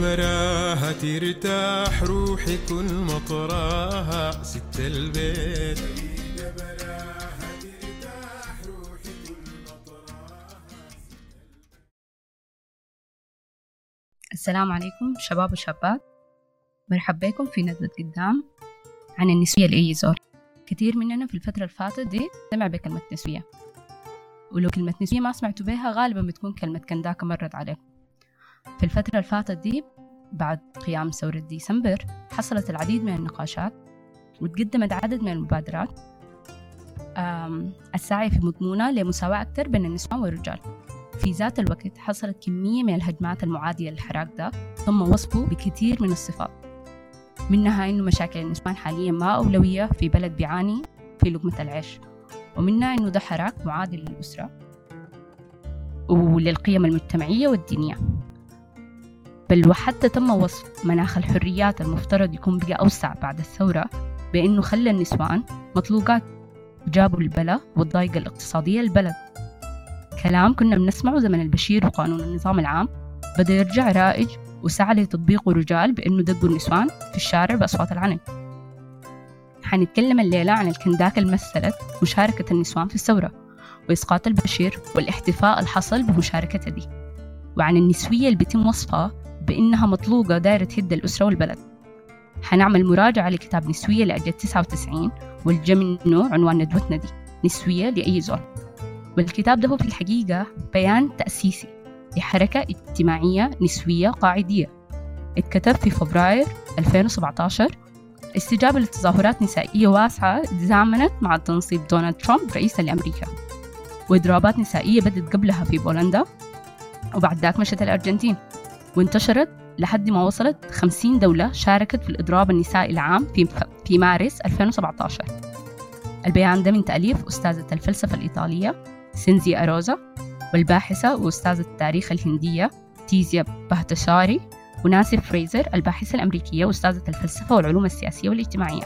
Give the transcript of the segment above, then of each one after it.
براها ترتاح روحي كل مطراها ست البيت. السلام عليكم شباب وشابات. مرحب بكم في ندوة قدام. عن النسوية لأي زول. كثير مننا في الفترة اللي فاتت دي سمع بكلمة نسوية. ولو كلمة نسوية ما سمعتوا بها غالبا بتكون كلمة كنداكة مرت عليكم. في الفترة اللي فاتت دي بعد قيام ثورة ديسمبر حصلت العديد من النقاشات وتقدمت عدد من المبادرات الساعية في مضمونة لمساواة أكثر بين النسوان والرجال. في ذات الوقت حصلت كمية من الهجمات المعادية للحراك ده تم وصفه بكثير من الصفات. منها إنه مشاكل النسوان حاليا ما أولوية في بلد بيعاني في لقمة العيش. ومنها إنه ده حراك معادي للأسرة وللقيم المجتمعية والدينية. بل وحتى تم وصف مناخ الحريات المفترض يكون بقى أوسع بعد الثورة بأنه خلى النسوان مطلوقات جابوا البلا والضايقة الاقتصادية للبلد. كلام كنا بنسمعه زمن البشير وقانون النظام العام. بدأ يرجع رائج وسعى لتطبيقه رجال بأنه دقوا النسوان في الشارع بأصوات العنف حنتكلم الليلة عن الكنداكة اللي مثلت مشاركة النسوان في الثورة وإسقاط البشير والاحتفاء الحصل بمشاركتها دي. وعن النسوية اللي بيتم وصفها بإنها مطلوقة دايرة تهد الأسرة والبلد. حنعمل مراجعة لكتاب نسوية لأجل 99 والجا منه عنوان ندوتنا دي نسوية لأي زول. والكتاب ده هو في الحقيقة بيان تأسيسي لحركة اجتماعية نسوية قاعدية. اتكتب في فبراير 2017 استجابة لتظاهرات نسائية واسعة تزامنت مع تنصيب دونالد ترامب رئيسا لأمريكا. وإضرابات نسائية بدت قبلها في بولندا وبعد ذاك مشت الأرجنتين. وانتشرت لحد ما وصلت 50 دولة شاركت في الإضراب النسائي العام في, في مارس 2017 البيان ده من تأليف أستاذة الفلسفة الإيطالية سينزي أروزا والباحثة وأستاذة التاريخ الهندية تيزيا بهتشاري وناسي فريزر الباحثة الأمريكية وأستاذة الفلسفة والعلوم السياسية والاجتماعية.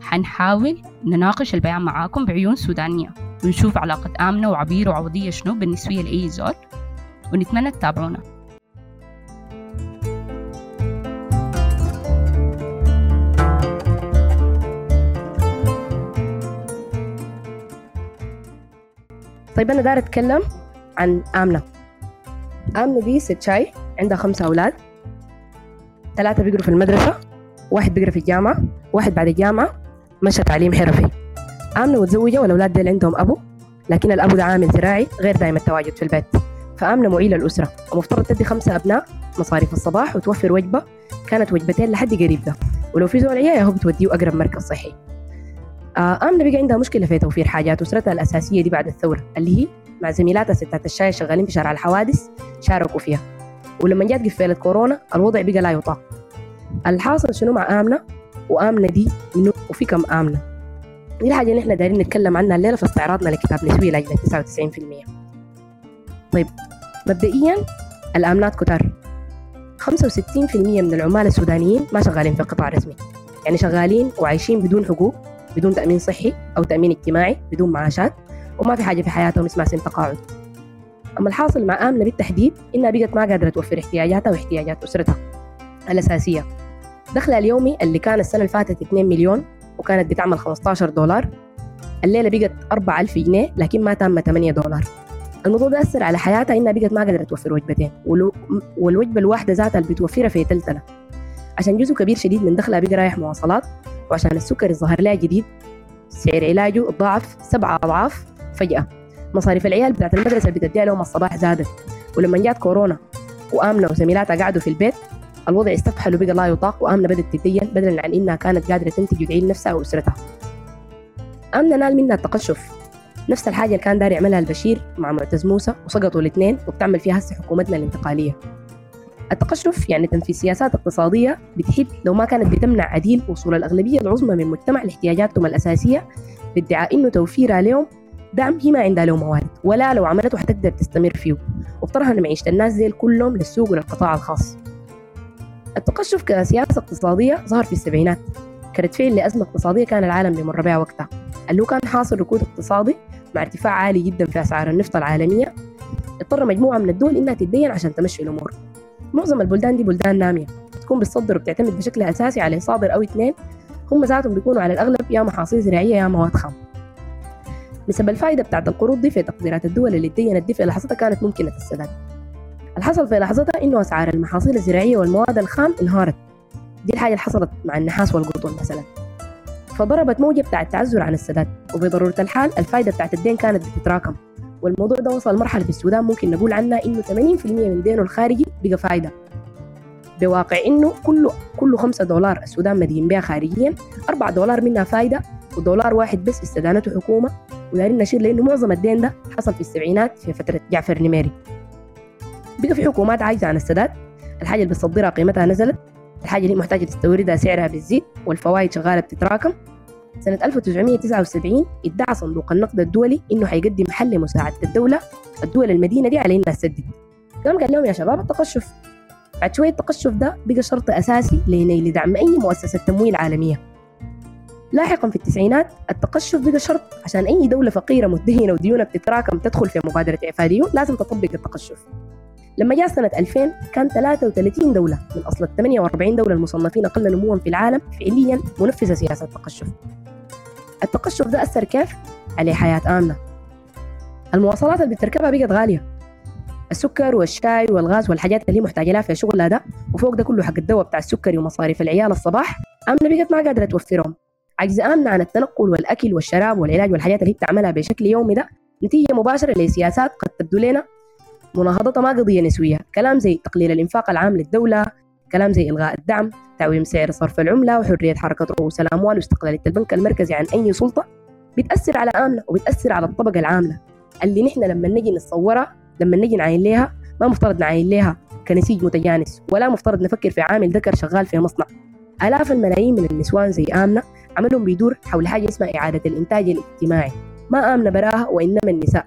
حنحاول نناقش البيان معاكم بعيون سودانية. ونشوف علاقة آمنة وعبير وعوضية شنو بالنسبة لأي زول. ونتمنى تتابعونا. طيب أنا داير أتكلم عن آمنة. آمنة دي ست شاي عندها خمسة أولاد. ثلاثة بيقروا في المدرسة واحد بيقرأ في الجامعة واحد بعد الجامعة مشى تعليم حرفي. آمنة متزوجة والأولاد ديل عندهم أبو لكن الأبو ده عامل زراعي غير دائم التواجد في البيت. فآمنة معيلة الأسرة ومفترض تدي خمسة أبناء مصاريف الصباح وتوفر وجبة. كانت وجبتين لحد قريب ده. ولو في زول عيا هو بتوديه أقرب مركز صحي. آمنة بقى عندها مشكلة في توفير حاجات أسرتها الأساسية دي بعد الثورة اللي هي مع زميلاتها ستات الشاي شغالين في شارع الحوادث شاركوا فيها. ولما جات قفلة كورونا الوضع بقى لا يطاق. الحاصل شنو مع آمنة؟ وآمنة دي منو وفي كم آمنة. دي الحاجة اللي إحنا دايرين نتكلم عنها الليلة في استعراضنا لكتاب نسوي لأجل 99% طيب مبدئيا الآمنات كتار. 65% من العمال السودانيين ما شغالين في القطاع الرسمي يعني شغالين وعايشين بدون حقوق. بدون تأمين صحي أو تأمين اجتماعي بدون معاشات وما في حاجة في حياتهم اسمها سن تقاعد. أما الحاصل مع آمنة بالتحديد إنها بقت ما قادرة توفر احتياجاتها واحتياجات أسرتها الأساسية. دخلها اليومي اللي كان السنة اللي فاتت 2 مليون وكانت بتعمل 15 دولار. الليلة بقت 4000 جنيه لكن ما تم 8 دولار. الموضوع ده أثر على حياتها إنها بقت ما قادرة توفر وجبتين والوجبة الواحدة ذاتها اللي بتوفرها في تلتنا عشان جزء كبير شديد من دخلها بقى رايح مواصلات وعشان السكر الظهر لها جديد سعر علاجه ضاعف سبعة أضعاف فجأة. مصاريف العيال بتاعت المدرسة اللي بتديها لهم الصباح زادت. ولما جات كورونا وآمنة وزميلاتها قعدوا في البيت الوضع استفحل وبقى لا يطاق وآمنة بدأت تتدين بدلا عن إنها كانت قادرة تنتج وتعين نفسها وأسرتها. آمنة نال منها التقشف. نفس الحاجة اللي كان داري يعملها البشير مع معتز موسى وسقطوا الاثنين وبتعمل فيها هسه حكومتنا الانتقالية. التقشف يعني تنفيذ سياسات اقتصادية بتحب لو ما كانت بتمنع عديل وصول الأغلبية العظمى من المجتمع لاحتياجاتهم الأساسية بادعاء إنه توفيرها لهم دعم هي ما عندها له موارد ولا لو عملته حتقدر تستمر فيه. وبترهن معيشة الناس دي كلهم للسوق وللقطاع الخاص. التقشف كسياسة اقتصادية ظهر في السبعينات. كانت فعل لأزمة اقتصادية كان العالم بيمر بها وقتها. اللي كان حاصل ركود اقتصادي مع ارتفاع عالي جدا في أسعار النفط العالمية اضطر مجموعة من الدول إنها تتدين عشان تمشي الأمور. معظم البلدان دي بلدان نامية تكون بتصدر وبتعتمد بشكل أساسي على صادر أو اثنين هم ذاتهم بيكونوا على الأغلب يا محاصيل زراعية يا مواد خام. نسب الفائدة بتاعت القروض دي في تقديرات الدول اللي ادينت دي في لحظتها كانت ممكنة السداد الحصل في لحظتها إنه أسعار المحاصيل الزراعية والمواد الخام انهارت. دي الحاجة اللي حصلت مع النحاس والقطن مثلا. فضربت موجة بتاعت تعذر عن السداد. وبضرورة الحال الفائدة بتاعت الدين كانت بتتراكم. والموضوع ده وصل مرحلة في السودان ممكن نقول عنها إنه 80% من دينه الخارجي بقى فايدة. بواقع إنه كل كل 5 دولار السودان مدين بها خارجيا 4 دولار منها فايدة ودولار واحد بس استدانته حكومة. ودايرين نشير لأنه معظم الدين ده حصل في السبعينات في فترة جعفر نميري. بقى في حكومات عايزة عن السداد. الحاجة اللي بتصدرها قيمتها نزلت. الحاجة اللي محتاجة تستوردها سعرها بتزيد. والفوائد شغالة بتتراكم. سنة 1979 ادعى صندوق النقد الدولي إنه حيقدم حل لمساعدة الدولة الدول المدينة دي على إنها تسدد. قام قال لهم يا شباب التقشف. بعد شوية التقشف ده بقى شرط أساسي لنيل دعم أي مؤسسة تمويل عالمية. لاحقا في التسعينات التقشف بقى شرط عشان أي دولة فقيرة مدهنة وديونها بتتراكم تدخل في مبادرة إعفائيون لازم تطبق التقشف. لما جاء سنة 2000 كان 33 دولة من أصل ال 48 دولة المصنفين أقل نموا في العالم فعليا منفذة سياسة التقشف. التقشف ده أثر كيف؟ على حياة آمنة. المواصلات اللي بتركبها بقت غالية. السكر والشاي والغاز والحاجات اللي محتاجة لها في شغلها ده وفوق ده كله حق الدواء بتاع السكري ومصاريف العيال الصباح آمنة بقت ما قادرة توفرهم عجز آمنة عن التنقل والأكل والشراب والعلاج والحاجات اللي بتعملها بشكل يومي ده نتيجة مباشرة لسياسات قد تبدو لنا مناهضتها ما قضية نسوية. كلام زي تقليل الإنفاق العام للدولة كلام زي إلغاء الدعم تعويم سعر صرف العملة وحرية حركة رؤوس الأموال واستقلالية البنك المركزي عن أي سلطة بتأثر على آمنة وبتأثر على الطبقة العاملة. اللي نحن لما نجي نتصورها لما نجي نعاين لها ما مفترض نعاين لها كنسيج متجانس ولا مفترض نفكر في عامل ذكر شغال في مصنع. آلاف الملايين من النسوان زي آمنة عملهم بيدور حول حاجة اسمها إعادة الإنتاج الاجتماعي. ما آمنة براها وإنما النساء.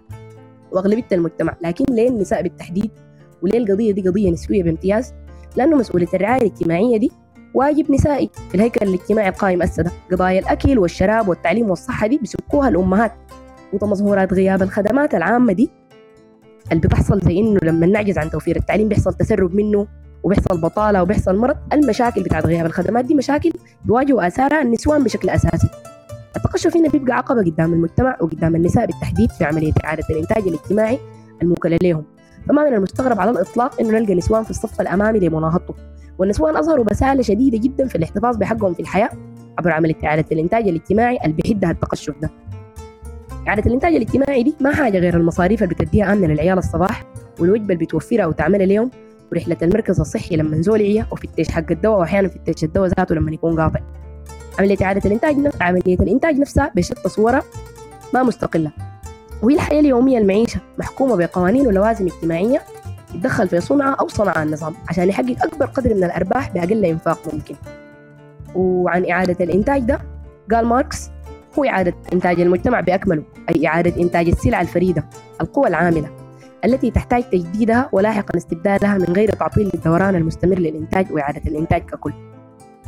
وأغلبية المجتمع لكن ليه النساء بالتحديد؟ وليه القضية دي قضية نسوية بامتياز؟ لأنه مسؤولية الرعاية الاجتماعية دي واجب نسائي. في الهيكل الاجتماعي القائم السدى قضايا الأكل والشراب والتعليم والصحة دي بيسكوها الأمهات. وتمظهرات غياب الخدمات العامة دي اللي بتحصل زي إنه لما نعجز عن توفير التعليم بيحصل تسرب منه وبيحصل بطالة وبيحصل مرض. المشاكل بتاعت غياب الخدمات دي مشاكل بيواجهوا آثارها النسوان بشكل أساسي. التقشف هنا بيبقى عقبة قدام المجتمع وقدام النساء بالتحديد في عملية إعادة الإنتاج الاجتماعي الموكلة لهم فما من المستغرب على الإطلاق إنه نلقى نسوان في الصف الأمامي لمناهضته. والنسوان أظهروا بسالة شديدة جدا في الاحتفاظ بحقهم في الحياة عبر عملية إعادة الإنتاج الاجتماعي اللي بيحدها التقشف ده. إعادة الإنتاج الاجتماعي دي ما حاجة غير المصاريف اللي بتديها آمنة للعيال الصباح والوجبة اللي بتوفرها وتعملها لهم ورحلة المركز الصحي لما نزول وفتش حق الدواء وأحيانا فتش الدواء ذاته لما يكون قاطع. عملية إعادة الإنتاج نفس عملية الإنتاج نفسها بشتى صورها ما مستقلة. وهي الحياة اليومية المعيشة محكومة بقوانين ولوازم اجتماعية يتدخل في صنعها أو صنع النظام عشان يحقق أكبر قدر من الأرباح بأقل إنفاق ممكن. وعن إعادة الإنتاج ده قال ماركس هو إعادة إنتاج المجتمع بأكمله أي إعادة إنتاج السلع الفريدة القوى العاملة التي تحتاج تجديدها ولاحقا استبدالها من غير تعطيل للدوران المستمر للإنتاج وإعادة الإنتاج ككل.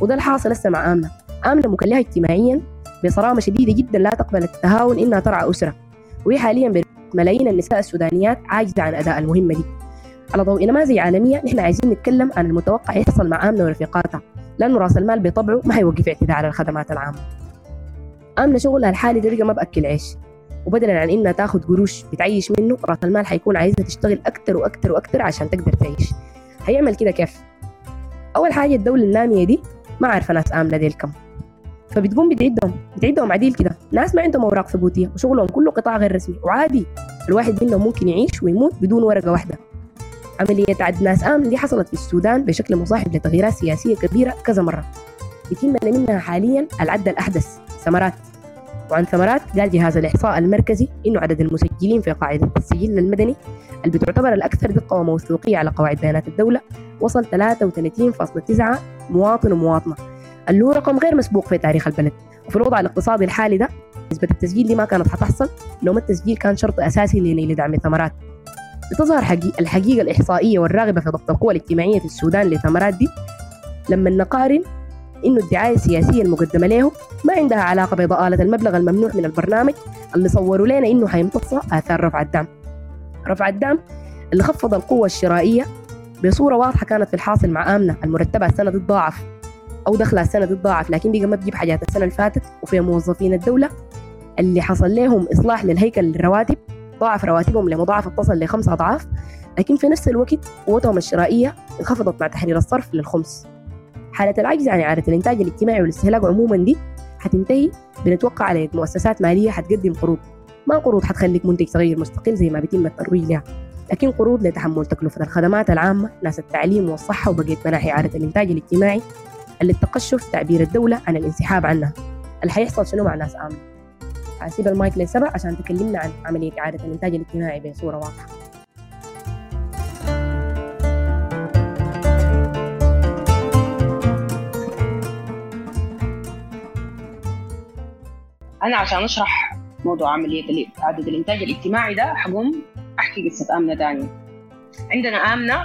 وده الحاصل هسه مع آمنة. آمنة مكلفة اجتماعيا بصرامة شديدة جدا لا تقبل التهاون إنها ترعى أسرة. وهي حاليا ملايين النساء السودانيات عاجزة عن أداء المهمة دي. على ضوء نماذج عالمية نحن عايزين نتكلم عن المتوقع يحصل مع آمنة ورفيقاتها. لأنه رأس المال بطبعه ما حيوقف اعتداء على الخدمات العامة. آمنة شغلها الحالي ده ما بأكل عيش وبدلا عن إنها تاخد قروش بتعيش منه رأس المال حيكون عايزها تشتغل أكتر وأكتر وأكتر عشان تقدر تعيش. هيعمل كده كيف؟ أول حاجة الدولة النامية دي ما عارفة ناس آمنة ديل كم فبتقوم بتعدهم بتعدهم عديل كده. ناس ما عندهم أوراق ثبوتيه وشغلهم كله قطاع غير رسمي. وعادي الواحد منهم ممكن يعيش ويموت بدون ورقة واحدة. عملية عد ناس آمن دي حصلت في السودان بشكل مصاحب لتغييرات سياسية كبيرة كذا مرة. يتم منها حاليا العد الأحدث ثمرات. وعن ثمرات قال جهاز الإحصاء المركزي إنه عدد المسجلين في قاعدة السجل المدني اللي بتعتبر الأكثر دقة وموثوقية على قواعد بيانات الدولة وصل 33.9 مواطن ومواطنة. اللي هو رقم غير مسبوق في تاريخ البلد. وفي الوضع الاقتصادي الحالي ده نسبة التسجيل دي ما كانت حتحصل لو ما التسجيل كان شرط أساسي لنيل دعم الثمرات. بتظهر حقيقة الحقيقة الإحصائية والراغبة في ضبط القوى الاجتماعية في السودان للثمرات دي لما نقارن إنه الدعاية السياسية المقدمة له ما عندها علاقة بضآلة المبلغ الممنوع من البرنامج اللي صوروا لنا إنه حيمتص آثار رفع الدعم. رفع الدعم اللي خفض القوة الشرائية بصورة واضحة كانت في الحاصل مع آمنة المرتبة السنة تتضاعف أو دخلها السنة تتضاعف لكن بقى ما بتجيب حاجات. السنة اللي فاتت وفي موظفين الدولة اللي حصل لهم إصلاح للهيكل الرواتب ضاعف رواتبهم لمضاعفة تصل لخمس أضعاف لكن في نفس الوقت قوتهم الشرائية انخفضت مع تحرير الصرف للخمس. حالة العجز عن إعادة الإنتاج الاجتماعي والاستهلاك عموما دي حتنتهي بنتوقع على مؤسسات مالية حتقدم قروض. ما قروض حتخليك منتج صغير مستقل زي ما بيتم الترويج لها. لكن قروض لتحمل تكلفة الخدمات العامة ناس التعليم والصحة وبقية مناحي إعادة الإنتاج الاجتماعي اللي التقشف تعبير الدولة عن الانسحاب عنها. اللي حيحصل شنو مع ناس آمنة هسيب المايك لسبع عشان تكلمنا عن عملية إعادة الإنتاج الاجتماعي بصورة واضحة. أنا عشان أشرح موضوع عملية إعادة الإنتاج الاجتماعي ده حقوم أحكي قصة آمنة ثانية عندنا آمنة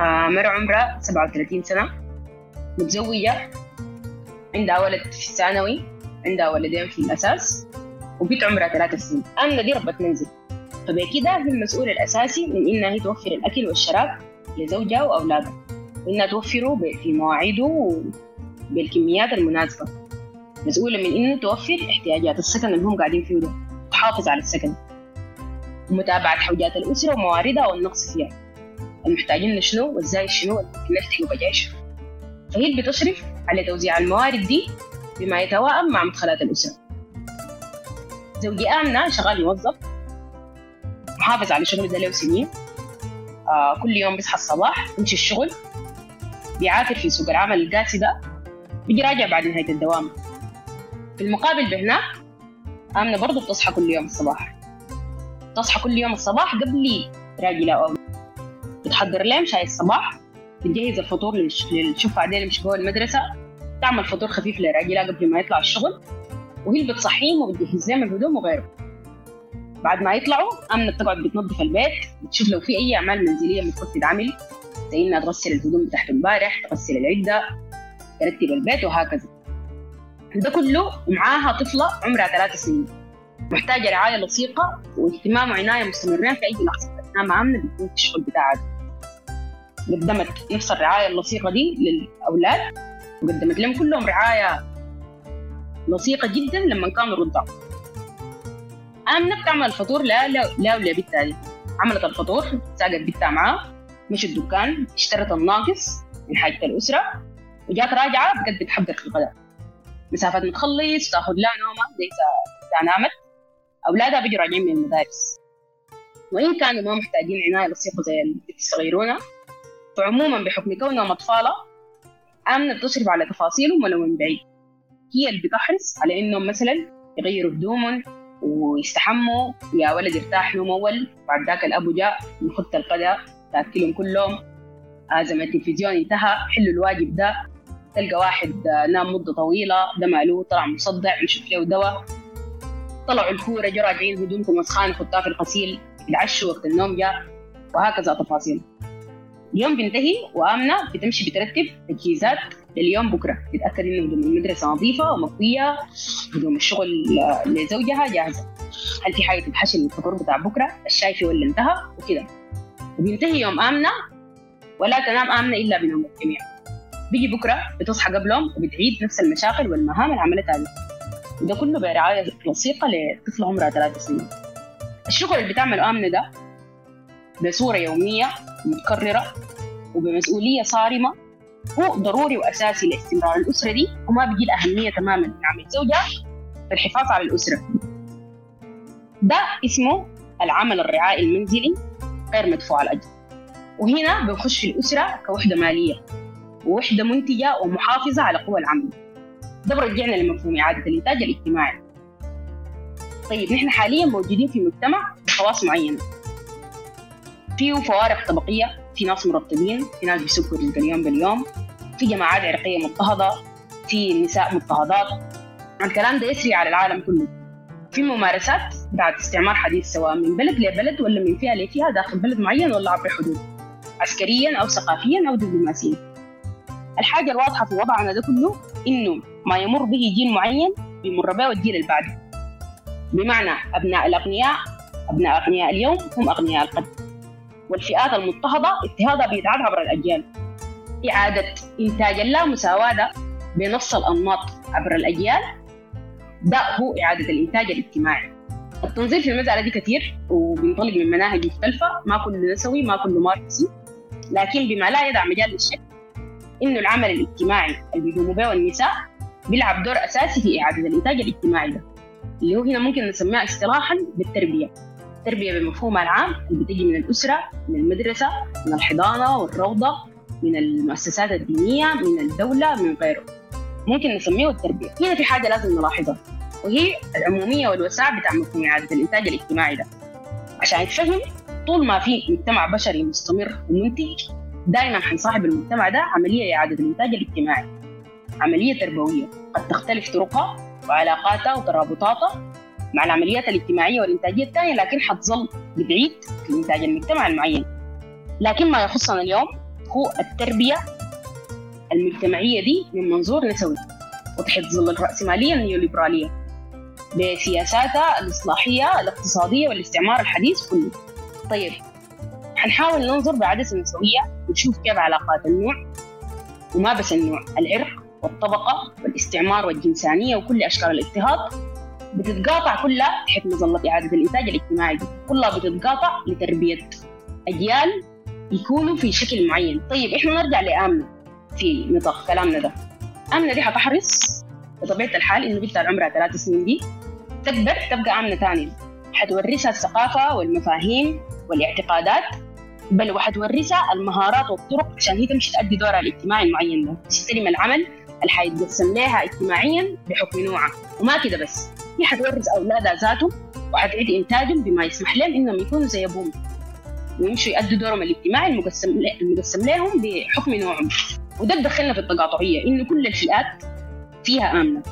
آه مرة عمرها 37 سنة. متزوجة عندها ولد في الثانوي عندها ولدين في الأساس وبنت عمرها ثلاث سنين. امنه دي ربة منزل. فبكده هي المسؤول الأساسي من إنها هي توفر الأكل والشراب لزوجها واولادها وانها توفره في مواعيده وبالكميات المناسبة. مسؤولة من إنه توفر احتياجات السكن اللي هم قاعدين فيه ده تحافظ على السكن. ومتابعة حوجات الأسرة ومواردها والنقص فيها. المحتاجين لشنو وإزاي شنو؟ نلتقوا بجيش فهي بتشرف على توزيع الموارد دي بما يتوائم مع مدخلات الأسرة زوجي آمنة شغال موظف محافظ على شغله ده له سنين. آه كل يوم بيصحى الصباح يمشي الشغل. بيعافر في سوق العمل القاسي ده بيجي راجع بعد نهاية الدوام. في المقابل بهناك آمنة برضو بتصحى كل يوم الصباح. تصحى كل يوم الصباح قبل راجلة أو بتحضر لهم شاي الصباح. بتجهز الفطور للشفعة دي اللي مش جوا المدرسة. تعمل فطور خفيف لراجلها قبل ما يطلع الشغل. وهي اللي بتصحيهم وبتجهز لهم الهدوم وغيره. بعد ما يطلعوا آمنة بتقعد بتنظف البيت بتشوف لو في أي أعمال منزلية المفروض تتعمل. زي إنها تغسل الهدوم بتاعت امبارح تغسل العدة ترتب البيت وهكذا. ده كله ومعاها طفلة عمرها ثلاث سنين. محتاجة رعاية لصيقة واهتمام وعناية مستمرين في أي لحظة. أثناء آمنة بتكون في الشغل بتاعها. قدمت نفس الرعاية اللصيقة دي للأولاد وقدمت لهم كلهم رعاية لصيقة جدا لما كانوا رضع. آمنة بتعمل الفطور لا لا لا ولا بنتها دي عملت الفطور ساقت بنتها معاه مشت الدكان اشترت الناقص من حاجة الأسرة وجات راجعة بقت بتحضر في الغداء. مسافة ما تخلص تاخذ لها نومة زي نامت. أولادها بيجوا راجعين من المدارس. وإن كانوا ما محتاجين عناية لصيقة زي الصغيرونة فعموما بحكم كونهم أطفالة آمنة بتصرف على تفاصيلهم ولو من بعيد. هي اللي بتحرص على إنهم مثلا يغيروا هدومهم ويستحموا. يا ولد ارتاح نوم أول بعد ذاك الأبو جاء يخط القدا تأكلهم كلهم. زمن التلفزيون انتهى حلوا الواجب ده. تلقى واحد نام مدة طويلة ده ماله طلع مصدع نشوف له دواء. طلعوا الكورة جو راجعين هدومكم وسخان خدتها في الغسيل العشوا وقت النوم جاء وهكذا تفاصيل. اليوم بينتهي وآمنة بتمشي بترتب تجهيزات لليوم بكرة. إنه هدوم المدرسة نظيفة ومكوية هدوم الشغل لزوجها جاهزة. هل في حاجة تتحشي للفطور بتاع بكرة؟ الشاي في ولا انتهى؟ وكده. وبينتهي يوم آمنة ولا تنام آمنة إلا بنوم الجميع. بيجي بكرة بتصحى قبلهم وبتعيد نفس المشاكل والمهام اللي عملتها دي وده كله برعاية لصيقة لطفل عمرها ثلاث سنين. الشغل اللي بتعمله آمنة ده بصورة يومية متكررة وبمسؤولية صارمة هو ضروري وأساسي لاستمرار الأسرة دي وما بيجي الأهمية تماما من عمل في الحفاظ على الأسرة. ده اسمه العمل الرعائي المنزلي غير مدفوع الأجر. وهنا بنخش في الأسرة كوحدة مالية ووحدة منتجة ومحافظة على قوى العمل. ده برجعنا لمفهوم إعادة الإنتاج الاجتماعي. طيب نحن حاليا موجودين في مجتمع بخواص معينة. فيه فوارق طبقية في ناس مرتبين في ناس بيسكوا رزق اليوم باليوم في جماعات عرقية مضطهدة في نساء مضطهدات. الكلام ده يسري على العالم كله. في ممارسات بعد استعمار حديث سواء من بلد لبلد ولا من فئة لفئة داخل بلد معين ولا عبر حدود عسكريا أو ثقافيا أو دبلوماسيا. الحاجة الواضحة في وضعنا ده كله إنه ما يمر به جيل معين بيمر به الجيل اللي بعده. بمعنى أبناء الأغنياء أبناء أغنياء اليوم هم أغنياء القدر والفئات المضطهدة اضطهادها بيتعاد عبر الأجيال. إعادة إنتاج اللامساواة ده بنفس الأنماط عبر الأجيال. ده هو إعادة الإنتاج الاجتماعي. التنظير في المسألة دي كثير وبينطلق من مناهج مختلفة. ما كله نسوي ما كله ماركسي. لكن بما لا يدع مجال للشك إنه العمل الاجتماعي اللي بيقوموا به النساء بيلعب دور أساسي في إعادة الإنتاج الاجتماعي ده اللي هو هنا ممكن نسميها اصطلاحا بالتربية. التربية بمفهومها العام اللي بتجي من الأسرة من المدرسة من الحضانة والروضة من المؤسسات الدينية من الدولة من غيره. ممكن نسميه التربية. هنا في حاجة لازم نلاحظها وهي العمومية والوسع بتاع مفهوم إعادة الإنتاج الاجتماعي ده. عشان يتفهم طول ما في مجتمع بشري مستمر ومنتج دائما حنصاحب المجتمع ده عملية إعادة الإنتاج الاجتماعي. عملية تربوية قد تختلف طرقها وعلاقاتها وترابطاتها مع العمليات الاجتماعية والإنتاجية الثانية لكن حتظل بتعيد في الإنتاج المجتمعي المعين. لكن ما يخصنا اليوم هو التربية المجتمعية دي من منظور نسوي وتحت ظل الرأسمالية النيوليبرالية بسياساتها الإصلاحية الاقتصادية والاستعمار الحديث كله. طيب حنحاول ننظر بعدسة نسوية ونشوف كيف علاقات النوع وما بس النوع العرق والطبقة والاستعمار والجنسانية وكل أشكال الاضطهاد بتتقاطع كلها تحت مظلة إعادة الإنتاج الاجتماعي. دي كلها بتتقاطع لتربية أجيال يكونوا في شكل معين. طيب إحنا نرجع لآمنة في نطاق كلامنا ده. آمنة دي حتحرص بطبيعة الحال إنه بنتها عمرها ثلاث سنين دي تكبر تبقى آمنة ثانية. حتورثها الثقافة والمفاهيم والاعتقادات بل وحتورثها المهارات والطرق عشان هي تمشي تأدي دورها الاجتماعي المعين ده. تستلم العمل اللي حيتقسم لها اجتماعيا بحكم نوعها وما كده بس. هي حتورث أولادها ذاتهم وحتعيد إنتاجهم بما يسمح لهم إنهم يكونوا زي أبوهم. ويمشوا يأدوا دورهم الاجتماعي المقسم المقسم لهم بحكم نوعهم. وده بدخلنا في التقاطعية إنه كل الفئات فيها آمنة.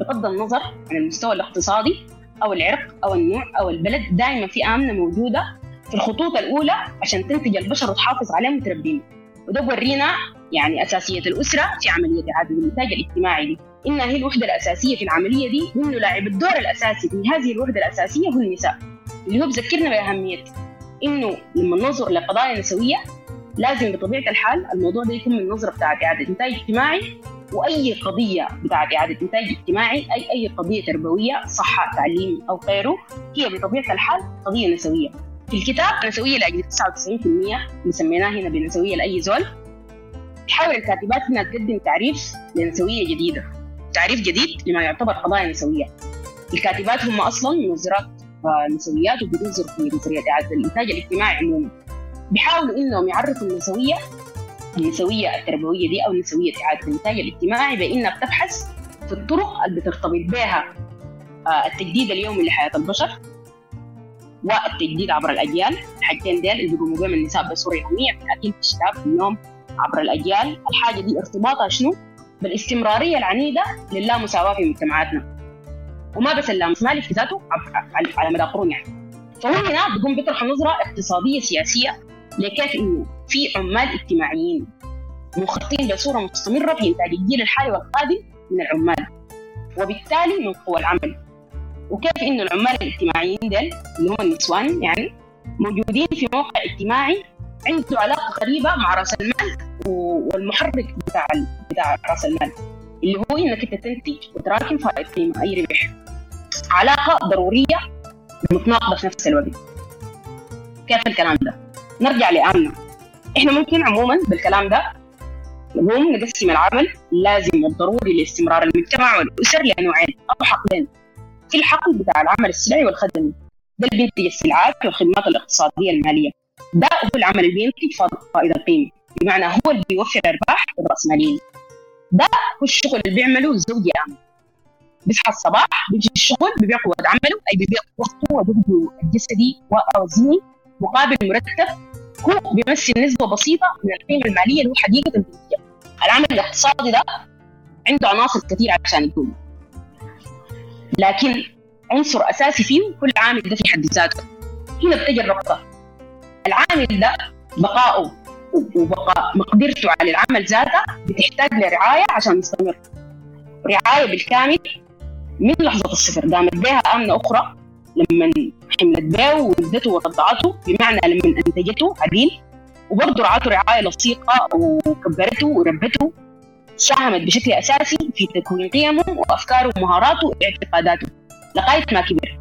بغض النظر عن المستوى الاقتصادي أو العرق أو النوع أو البلد دائما في آمنة موجودة في الخطوط الأولى عشان تنتج البشر وتحافظ عليهم وتربيهم. وده بورينا يعني أساسية الأسرة في عملية إعادة الإنتاج الاجتماعي دي. إنها هي الوحدة الأساسية في العملية دي وإنه لاعب الدور الأساسي في هذه الوحدة الأساسية هو النساء. اللي هو بذكرنا بأهمية إنه لما ننظر لقضايا نسوية لازم بطبيعة الحال الموضوع ده يكون من النظرة بتاعت إعادة إنتاج اجتماعي وأي قضية بتاعت إعادة إنتاج اجتماعي أي أي قضية تربوية صحة تعليم أو غيره هي بطبيعة الحال قضية نسوية. في الكتاب نسوية لأجل 99% اللي سميناه هنا بنسوية لأي زول. تحاول الكاتبات هنا تقدم تعريف لنسوية جديدة. تعريف جديد لما يعتبر قضايا نسوية. الكاتبات هم أصلا منظرات نسويات وبينظروا في نظرية إعادة الإنتاج الاجتماعي عموما. بيحاولوا إنهم يعرفوا النسوية النسوية التربوية دي أو نسوية إعادة الإنتاج الاجتماعي بأنها بتبحث في الطرق اللي بترتبط بها التجديد اليومي لحياة البشر. والتجديد عبر الأجيال. الحاجتين ديل اللي بيقوموا بهم النساء بصورة يومية في الأكل في الشتاء في النوم عبر الأجيال. الحاجة دي ارتباطها شنو؟ بالاستمرارية العنيدة للامساواة في مجتمعاتنا. وما بس اللامساواة في ذاته؟ على مدى قرون يعني. فهو هنا بيقوم بيطرح نظرة اقتصادية سياسية لكيف إنه في عمال اجتماعيين منخرطين بصورة مستمرة في إنتاج الجيل الحالي والقادم من العمال وبالتالي من قوى العمل. وكيف إنه العمال الاجتماعيين ديل اللي هم النسوان يعني موجودين في موقع اجتماعي عنده علاقة قريبة مع رأس المال والمحرك بتاع بتاع رأس المال اللي هو إنك أنت تنتج وتراكم فائض قيمة أي ربح. علاقة ضرورية متناقضة في نفس الوقت. كيف الكلام ده؟ نرجع لآمنة إحنا ممكن عموما بالكلام ده نقوم نقسم العمل اللازم والضروري لاستمرار المجتمع والأسر لنوعين أو حقلين في الحقل بتاع العمل السلعي والخدمي. ده اللي بينتج السلعات والخدمات الاقتصادية المالية. ده هو العمل اللي بينتج فائض القيمة. بمعنى هو اللي بيوفر أرباح للرأسماليين ده هو الشغل اللي بيعمله الزوج يا بيصحى الصباح بيجي الشغل بيبيع قوة عمله أي بيبيع وقته وجهده الجسدي والذهني مقابل مرتب. هو بيمثل نسبة بسيطة من القيمة المالية اللي هو حقيقة العمل الاقتصادي ده عنده عناصر كثير عشان يكون. لكن عنصر أساسي فيه كل عامل ده في حد ذاته. هنا بتجي الربطة العامل ده بقائه وبقاء مقدرته على العمل ذاته بتحتاج لرعاية عشان يستمر. رعاية بالكامل من لحظة الصفر. قامت بها آمنة أخرى لما حملت بيه وولدته ورضعته بمعنى لما أنتجته عديل وبرضه رعاته رعاية لصيقة وكبرته وربته ساهمت بشكل أساسي في تكوين قيمه وأفكاره ومهاراته واعتقاداته. لغاية ما كبر.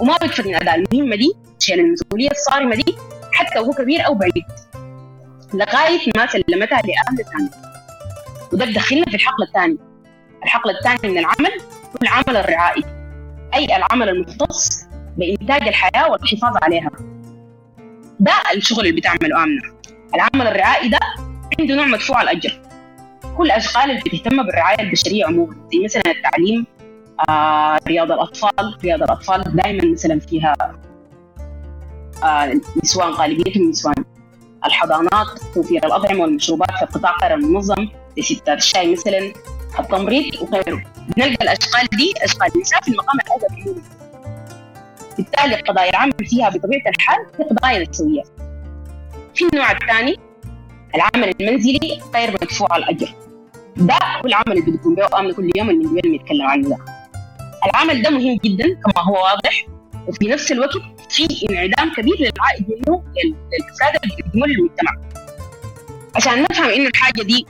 وما بيكفر من اداء المهمه دي شيل المسؤولية الصارمة دي حتى وهو كبير أو بعيد. لغاية ما سلمتها لأهل ثاني وده بدخلنا في الحقل الثاني. الحقل الثاني من العمل هو العمل الرعائي. أي العمل المختص بانتاج الحياة والحفاظ عليها. ده الشغل اللي بتعمله آمنة. العمل الرعائي ده عنده نوع مدفوع الأجر. كل الاشغال اللي بتهتم بالرعاية البشرية عموما زي مثلا التعليم آه، رياض الأطفال رياض الأطفال دائما مثلا فيها آه، نسوان غالبيتهم نسوان. الحضانات توفير الأطعمة والمشروبات في القطاع غير المنظم لستات الشاي مثلا التمريض وغيره. بنلقى الأشغال دي أشغال نساء في المقام الأول بالتالي قضايا العمل فيها بطبيعة الحال هي قضايا نسويه في النوع الثاني العمل المنزلي غير مدفوع الأجر. ده هو العمل اللي بتكون به أمن كل يوم اللي بنتكلم يتكلم عنه ده. العمل ده مهم جدا كما هو واضح وفي نفس الوقت في انعدام كبير للعائد منه للأفراد اللي بيقدموا للمجتمع عشان نفهم إنه الحاجة دي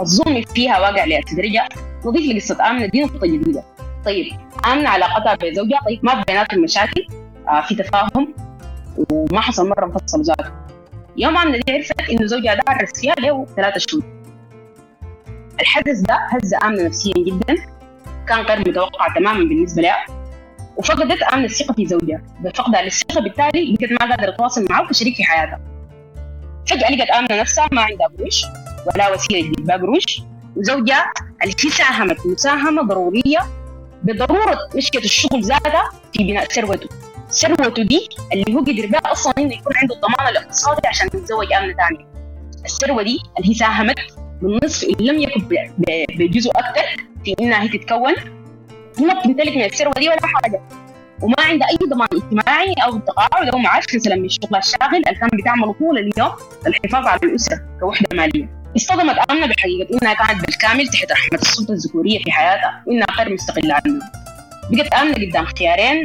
الظلم فيها واقع للتدرجة نضيف لقصة آمنة دي نقطة جديدة. طيب آمنة علاقتها بزوجها طيب ما بيناتهم مشاكل آه في تفاهم وما حصل مرة انفصل ذاته. يوم آمنة دي عرفت إنه زوجها ده عرس فيها له ثلاثة شهور. الحدث ده هز آمنة نفسيا جدا كان غير متوقع تماما بالنسبة لها وفقدت آمنة الثقة في زوجها. بفقدها للثقة بالتالي لقت ما قادرة تتواصل معه كشريك في حياتها فجأة لقت آمنة نفسها ما عندها قروش ولا وسيلة تجيب قروش وزوجها اللي ساهمت مساهمة ضرورية بضرورة مشكلة الشغل زادة في بناء ثروته. ثروته دي اللي هو قدر بها أصلا إنه يكون عنده الضمان الاقتصادي عشان يتزوج آمنة ثانية الثروة دي اللي هي ساهمت بالنصف إن لم يكن بجزء أكثر في إنها هي تتكون ما بتمتلك من الثروة دي ولا حاجة وما عندها أي ضمان اجتماعي أو تقاعد أو معاش مثلا من الشغل الشاغل اللي كان بتعمله طول اليوم للحفاظ على الأسرة كوحدة مالية. اصطدمت امنه بحقيقة إنها كانت بالكامل تحت رحمة السلطة الذكورية في حياتها وإنها غير مستقلة عنه. بقت امنه قدام خيارين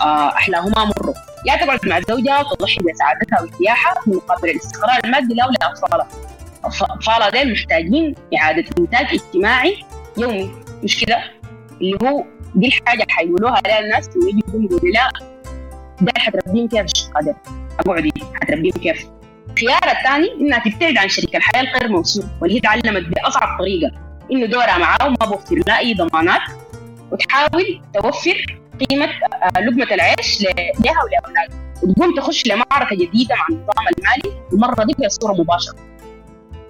أحلاهما مروا. يا تقعد مع زوجها وتضحي بسعادتها وارتياحها مقابل الاستقرار المادي لها ولاطفالها. اطفالها ديل محتاجين إعادة إنتاج اجتماعي يومي. مش كده؟ اللي هو دي الحاجة اللي حيقولوها عليها الناس ويجي يقولوا لا ده حتربيهم كيف قادر؟ اقعدي حتربيهم كيف؟ الخيار الثاني إنها تبتعد عن شريك الحياة الغير موصول واللي هي تعلمت بأصعب طريقة إنه دورها معاه وما بوفر لها أي ضمانات وتحاول توفر قيمة آه، لقمة العيش لها ولأولادها. وتقوم تخش لمعركة جديدة مع النظام المالي. المرة دي بصوره مباشرة.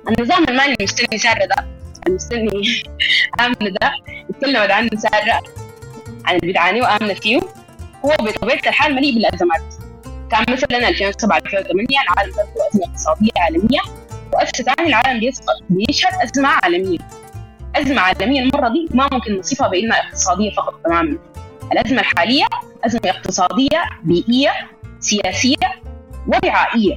النظام المالي المستني ساره ده المستني آمنة ده تكلمت عنه ساره عن اللي بتعانيه وآمنة فيه. هو بطبيعة الحال مليء بالأزمات. كان مثلا 2007 2008 العالم كان أزمة اقتصادية عالمية. وأسس ثاني العالم بيشهد أزمة عالمية. أزمة عالمية المرة دي ما ممكن نصفها بإنها اقتصادية فقط تماما. الأزمة الحالية أزمة اقتصادية بيئية سياسية ورعائيه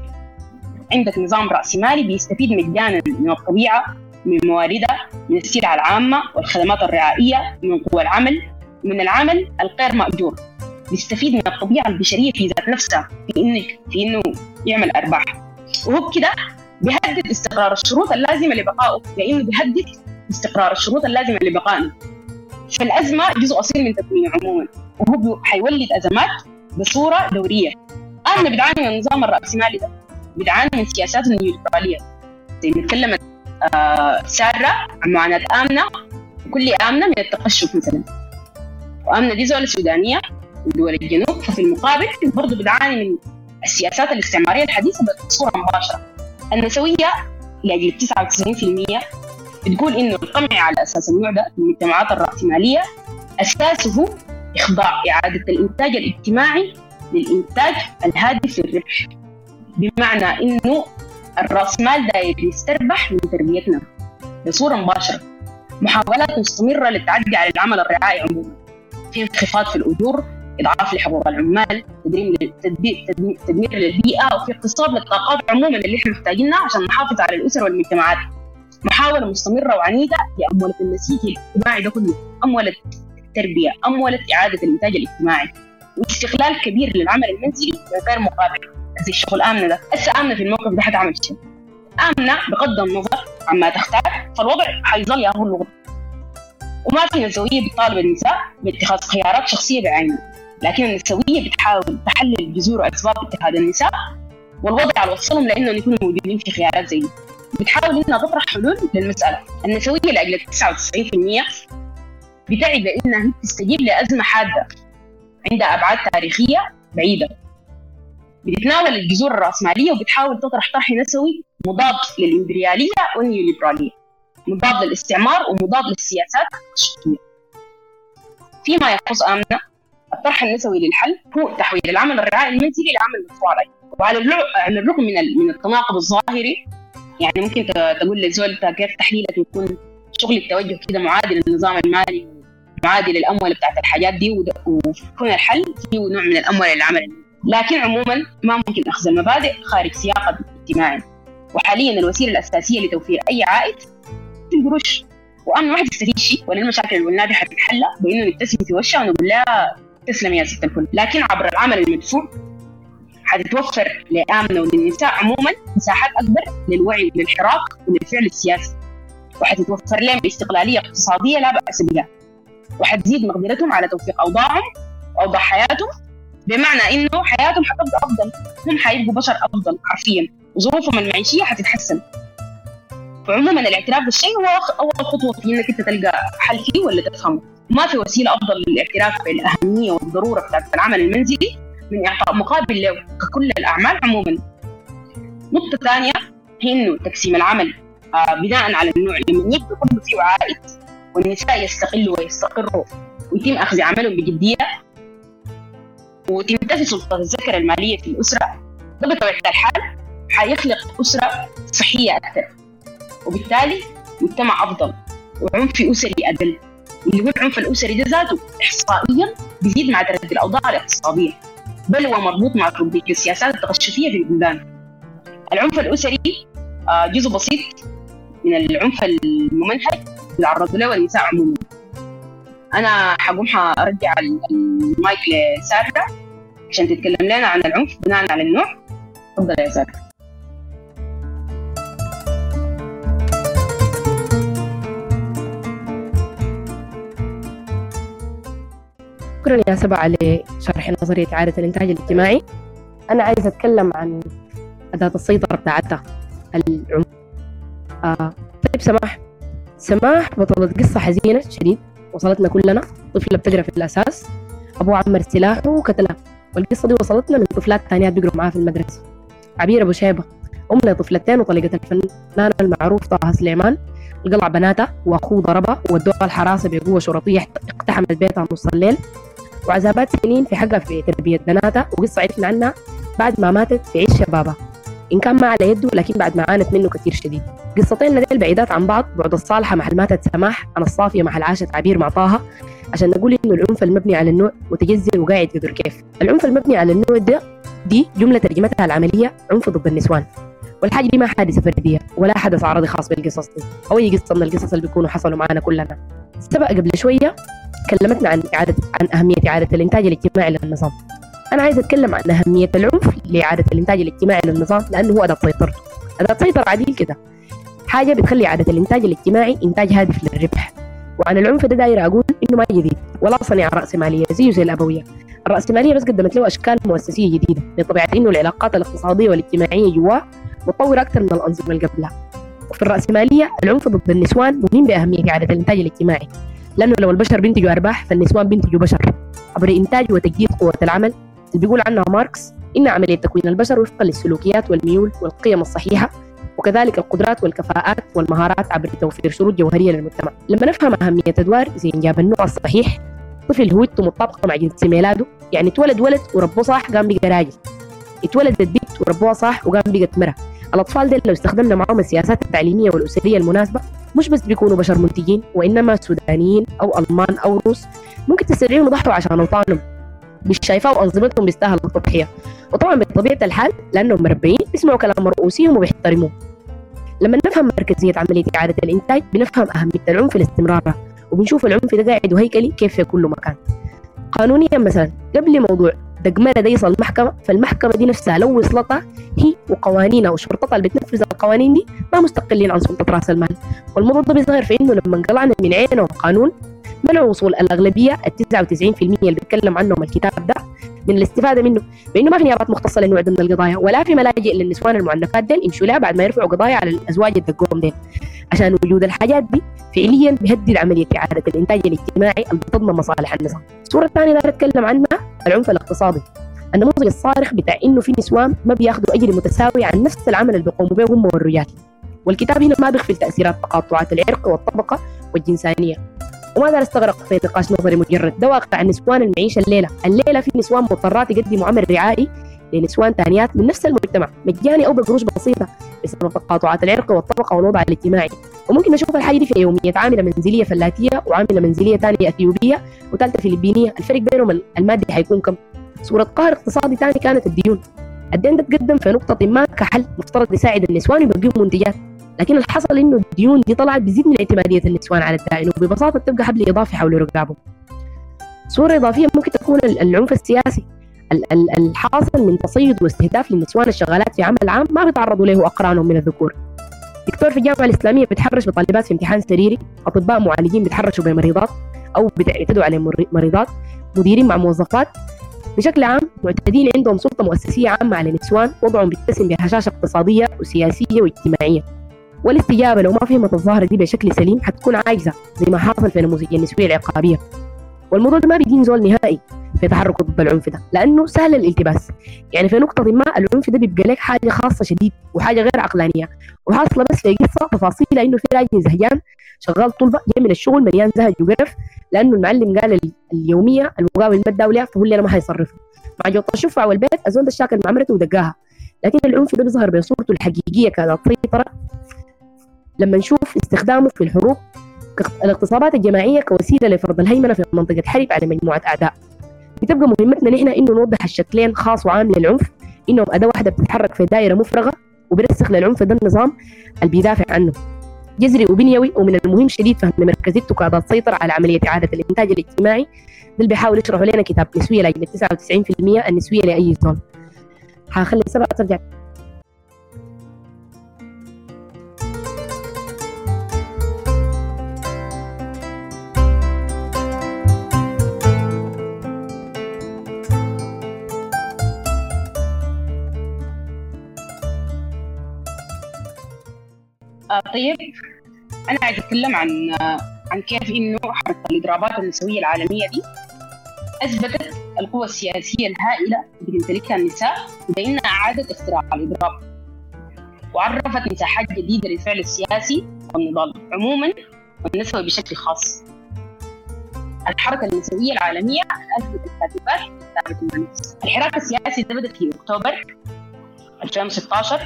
عندك نظام راسمالي بيستفيد مجانا من الطبيعة من مواردها من السلع العامة والخدمات الرعائية من قوى العمل من العمل الغير مأجور. بيستفيد من الطبيعة البشرية في ذات نفسها في إنه في إنه يعمل أرباح. وهو بكده بيهدد استقرار الشروط اللازمة لبقائه لأنه بيهدد استقرار الشروط اللازمة لبقائنا. فالأزمة جزء أصيل من تكوينه عموما. وهو حيولد أزمات بصورة دورية. أنا بتعاني من النظام الرأسمالي ده. بتعاني من سياسات النيوليبرالية. زي ما تكلمت آه سارة عن معاناة آمنة. وكل آمنة من التقشف مثلا. وآمنة دي زوله سودانية من دول الجنوب. ففي المقابل برضه بتعاني من السياسات الاستعمارية الحديثة بصورة مباشرة. النسوية لاجل 99% بتقول إنه القمع على أساس النوع ده من المجتمعات الرأسمالية أساسه إخضاع إعادة الإنتاج الاجتماعي للإنتاج الهادف للربح بمعنى إنه الرأسمال داير يستربح من تربيتنا بصورة مباشرة. محاولات مستمرة للتعدي على العمل الرعاية عموما. في انخفاض في الأجور إضعاف لحقوق العمال تدمير تدمير للبيئة وفي اقتصاد للطاقات عموما اللي إحنا محتاجينها عشان نحافظ على الأسر والمجتمعات. محاولة مستمرة وعنيدة لاموله النسيج الاجتماعي ده كله. اموله والتربية أمولت إعادة الإنتاج الاجتماعي. واستغلال كبير للعمل المنزلي من غير مقابل. زي الشغل آمنة ده. هسه آمنة في الموقف ده حتعمل شيء. آمنة بغض النظر عما تختار فالوضع حيظل ياهو الوضع. وما في نسوية بتطالب النساء باتخاذ خيارات شخصية بعينها لكن النسوية بتحاول تحلل جذور وأسباب اتخاذ النساء والوضع على وصلهم لأنهم يكونوا موجودين في خيارات زي دي. بتحاول إنها تطرح حلول للمسألة. النسوية لأجل 99% بتعي بأنها هي تستجيب لأزمة حادة عندها أبعاد تاريخية بعيدة. بتتناول الجذور الرأسمالية وبتحاول تطرح طرح نسوي مضاد للإمبريالية والنيوليبرالية مضاد للاستعمار ومضاد للسياسات الشرقية. فيما يخص آمنة الطرح النسوي للحل هو تحويل العمل الرعاية المنزلي لعمل مدفوع عليه وعلى الرغم من من التناقض الظاهري يعني ممكن تقول لزول كيف تحليلك يكون شغل التوجه كده معادل للنظام المالي معادل للأموال بتاعت الحاجات دي ويكون الحل فيه نوع من الأموال للعمل لكن عموما ما ممكن أخذ المبادئ خارج سياق الاجتماعي وحاليا الوسيلة الأساسية لتوفير أي عائد في القروش وأمن واحد يستفيد شيء ولا المشاكل اللي قلناها دي بإنه نبتسم في وشها ونقول لها تسلم يا ست الكل لكن عبر العمل المدفوع حتتوفر لآمنة وللنساء عموما مساحات أكبر للوعي وللحراك وللفعل السياسي. وحتتوفر لهم باستقلالية اقتصادية لا بأس بها. وحتزيد مقدرتهم على توفيق أوضاعهم وأوضاع حياتهم بمعنى إنه حياتهم حتبقى أفضل. هم حيبقوا بشر أفضل حرفيا. وظروفهم المعيشية حتتحسن. فعموما الاعتراف بالشيء هو أول خطوة في إنك أنت تلقى حل فيه ولا تفهمه. ما في وسيلة أفضل للاعتراف بالأهمية والضرورة بتاعت العمل المنزلي. من إعطاء مقابل له ككل الأعمال عموما. نقطة ثانية هي إنه تقسيم العمل. آه بناء على النوع لما يبدو كله فيه عائد والنساء يستقلوا ويستقروا ويتم أخذ عملهم بجدية. وتنتفي سلطة الذكر المالية في الأسرة. ده بطبيعة الحال حيخلق أسرة صحية أكثر. وبالتالي مجتمع أفضل. وعنف أسري أقل واللي هو العنف الأسري ده ذاته إحصائيا بيزيد مع تردي الأوضاع الاقتصادية. بل هو مربوط مع السياسات التقشفية في البلدان. العنف الأسري آه، جزء بسيط من العنف الممنهج يتعرضوا له النساء عموما. أنا حقوم حرجع المايك لسارة عشان تتكلم لنا عن العنف بناء على النوع. تفضل يا سارة. شكرا يا سبع لشرح نظرية إعادة الإنتاج الاجتماعي. أنا عايزة أتكلم عن أداة السيطرة بتاعتها العنف آه. طيب سماح. سماح بطلت قصة حزينة شديد. وصلتنا كلنا. طفلة بتقرأ في الأساس. أبوها عمر سلاحه وقتلها. والقصة دي وصلتنا من طفلات ثانيات بيقروا معاها في المدرسة. عبير أبو شيبة. أم لطفلتين وطلقت الفنان المعروف طه سليمان. القلع بناتها وأخوه ضربها. وودوها الحراسة بقوة شرطية اقتحمت بيتها نص الليل. وعذابات سنين في حقها في تربية بناتها وقصة عرفنا عنها بعد ما ماتت في عيش شبابها. إن كان ما على يده لكن بعد ما عانت منه كثير شديد. قصتين ديل بعيدات عن بعض بعد الصالحة محل ماتت سماح أنا الصافية محل عاشت عبير مع طه عشان نقول إنه العنف المبني على النوع متجذر وقاعد قدر كيف. العنف المبني على النوع ده دي جملة ترجمتها العملية عنف ضد النسوان والحاجة دي ما حادثة فردية ولا حدث عرضي خاص بالقصص دي أو أي قصة من القصص اللي بيكونوا حصلوا معنا كلنا. سبق قبل شوية كلمتنا عن إعادة عن أهمية إعادة الإنتاج الاجتماعي للنظام. أنا عايز أتكلم عن أهمية العنف لإعادة الإنتاج الاجتماعي للنظام لأنه هو أداة سيطرته أداة سيطرة عديل كده. حاجة بتخلي إعادة الإنتاج الاجتماعي إنتاج هادف للربح. وعن العنف ده داير أقول إنه ما جديد ولا صنيعة رأسمالية زيه زي الأبوية. الرأسمالية بس قدمت له أشكال مؤسسية جديدة بطبيعة إنه العلاقات الاقتصادية والاجتماعية جواه متطورة أكثر من الأنظمة اللي قبلها. وفي الرأسمالية العنف ضد النسوان مهم بأهمية إعادة الإنتاج الاجتماعي. لأنه لو البشر بينتجوا أرباح فالنسوان بينتجوا بشر. عبر إنتاج وتجديد قوة العمل اللي بيقول عنها ماركس إن عملية تكوين البشر وفقا للسلوكيات والميول والقيم الصحيحة وكذلك القدرات والكفاءات والمهارات عبر توفير شروط جوهرية للمجتمع. لما نفهم أهمية أدوار زي إنجاب النوع الصحيح طفل هويته مطابقة مع جنس ميلاده يعني اتولد ولد وربوه صح قام بقى راجل اتولدت بنت وربوها صح وقام بقت مرة. الأطفال دي لو استخدمنا معهم السياسات التعليمية والأسرية المناسبة مش بس بيكونوا بشر منتجين وإنما سودانيين أو ألمان أو روس ممكن تستدعيهم يضحوا عشان أوطانهم. مش شايفاه وأنظمتهم بيستاهلوا التضحية. وطبعا بطبيعة الحال لأنهم مربيين بيسمعوا كلام رؤوسيهم وبيحترموه. لما نفهم مركزية عملية إعادة الإنتاج بنفهم أهمية العنف لاستمرارها وبنشوف العنف ده قاعد وهيكلي كيف في كل مكان. قانونيا مثلا قبل موضوع ده يصل المحكمة فالمحكمة دي نفسها لو وصلتها هي وقوانينها وشرطتها اللي بتنفذ القوانين دي ما مستقلين عن سلطة رأس المال. والموضوع ده بيظهر في إنه لما انقلعنا من عينهم قانون منع وصول الأغلبية ال 99% اللي بيتكلم عنهم الكتاب ده من الاستفادة منه بأنه ما في نيابات مختصة للنوع ده من القضايا ولا في ملاجئ للنسوان المعنفات ديل يمشوا لها بعد ما يرفعوا قضايا على الأزواج الدقوم ديل. عشان وجود الحاجات دي فعليا بيهدد عملية إعادة الإنتاج الاجتماعي اللي بتضمن مصالح النظام الصورة الثانية اللي أتكلم عنها العنف الاقتصادي. النموذج الصارخ بتاع إنه في نسوان ما بياخذوا أجر متساوي عن نفس العمل اللي بيقوموا به هم والرجال. والكتاب هنا ما بيغفل تاثيرات تقاطعات العرق والطبقة والجنسانية. وما دار استغرق في نقاش نظري مجرد ده واقع نسوان المعيشة الليلة. الليلة في نسوان مضطرات يقدموا عمل رعائي لنسوان ثانيات من نفس المجتمع مجاني أو بقروش بسيطة بسبب تقاطعات العرق والطبقة والوضع الاجتماعي. وممكن نشوف الحاجة دي في يومية عاملة منزلية فلاتية وعاملة منزلية ثانية أثيوبية وثالثة فلبينية. الفرق بينهم المادي حيكون كم؟ صورة قهر اقتصادي ثاني كانت الديون الدين ده تقدم في نقطة ما كحل مفترض يساعد النسوان ويبقيهم منتجات لكن اللي حصل إنه الديون دي طلعت بيزيد من اعتمادية النسوان على الدائن وببساطة تبقى حبل إضافي حول رقابهم. صورة إضافية ممكن تكون العنف السياسي. الحاصل من تصيد واستهداف للنسوان الشغالات في عمل عام ما بيتعرضوا له أقرانهم من الذكور. دكتور في الجامعة الإسلامية بيتحرش بطالبات في امتحان سريري. أطباء معالجين بيتحرشوا بمريضات أو بيعتدوا على مريضات. مديرين مع موظفات. بشكل عام معتدين عندهم سلطة مؤسسية عامة على النسوان. وضعهم بيتسم بهشاشة اقتصادية وسياسية واجتماعية. والاستجابة لو ما فهمت الظاهرة دي بشكل سليم حتكون عاجزة زي ما حاصل في نموذج النسوية العقابية. والموضوع ده ما بيدين زول نهائي في تحرك ضد العنف ده لأنه سهل الالتباس. يعني في نقطة ما العنف ده بيبقى لك حاجة خاصة شديد وحاجة غير عقلانية. وحاصلة بس في قصة تفاصيل إنه في راجل زهجان شغال طلبة جاي من الشغل مليان زهج وقرف لأنه المعلم قال اليومية المقاول ما اداه فهو اللي أنا ما حيصرفه. مع جوط الشفعه والبيت الزول ده الشاكل مع مرته ودقاها. لكن العنف ده بيظهر بصورته الحقيقية كانت سيطره لما نشوف استخدامه في الحروب الاغتصابات الجماعية كوسيلة لفرض الهيمنة في منطقة حرب على مجموعة أعداء. بتبقى مهمتنا نحن إنه نوضح الشكلين خاص وعام للعنف انهم أداة واحدة بتتحرك في دائرة مفرغة وبيرسخ للعنف ده النظام اللي بيدافع عنه. جذري وبنيوي ومن المهم شديد فهم مركزيته كاداه تسيطر على عملية إعادة الإنتاج الاجتماعي ده اللي بيحاول يشرحوا لنا كتاب نسوية لأجل 99% النسوية لأي زول. حخلي سبعة ترجع. طيب أنا عايز أتكلم عن عن كيف إنه حركه الاضرابات النسوية العالمية دي أثبتت القوى السياسية الهائلة اللي تمتلكها النساء بانها اعاده اختراع الإضراب وعرفت مساحات جديدة للفعل السياسي والنضال عموما والنسوي بشكل خاص. الحركة النسوية العالمية أثبتت الكاتبات الحراك السياسي ده بدأ في أكتوبر 2016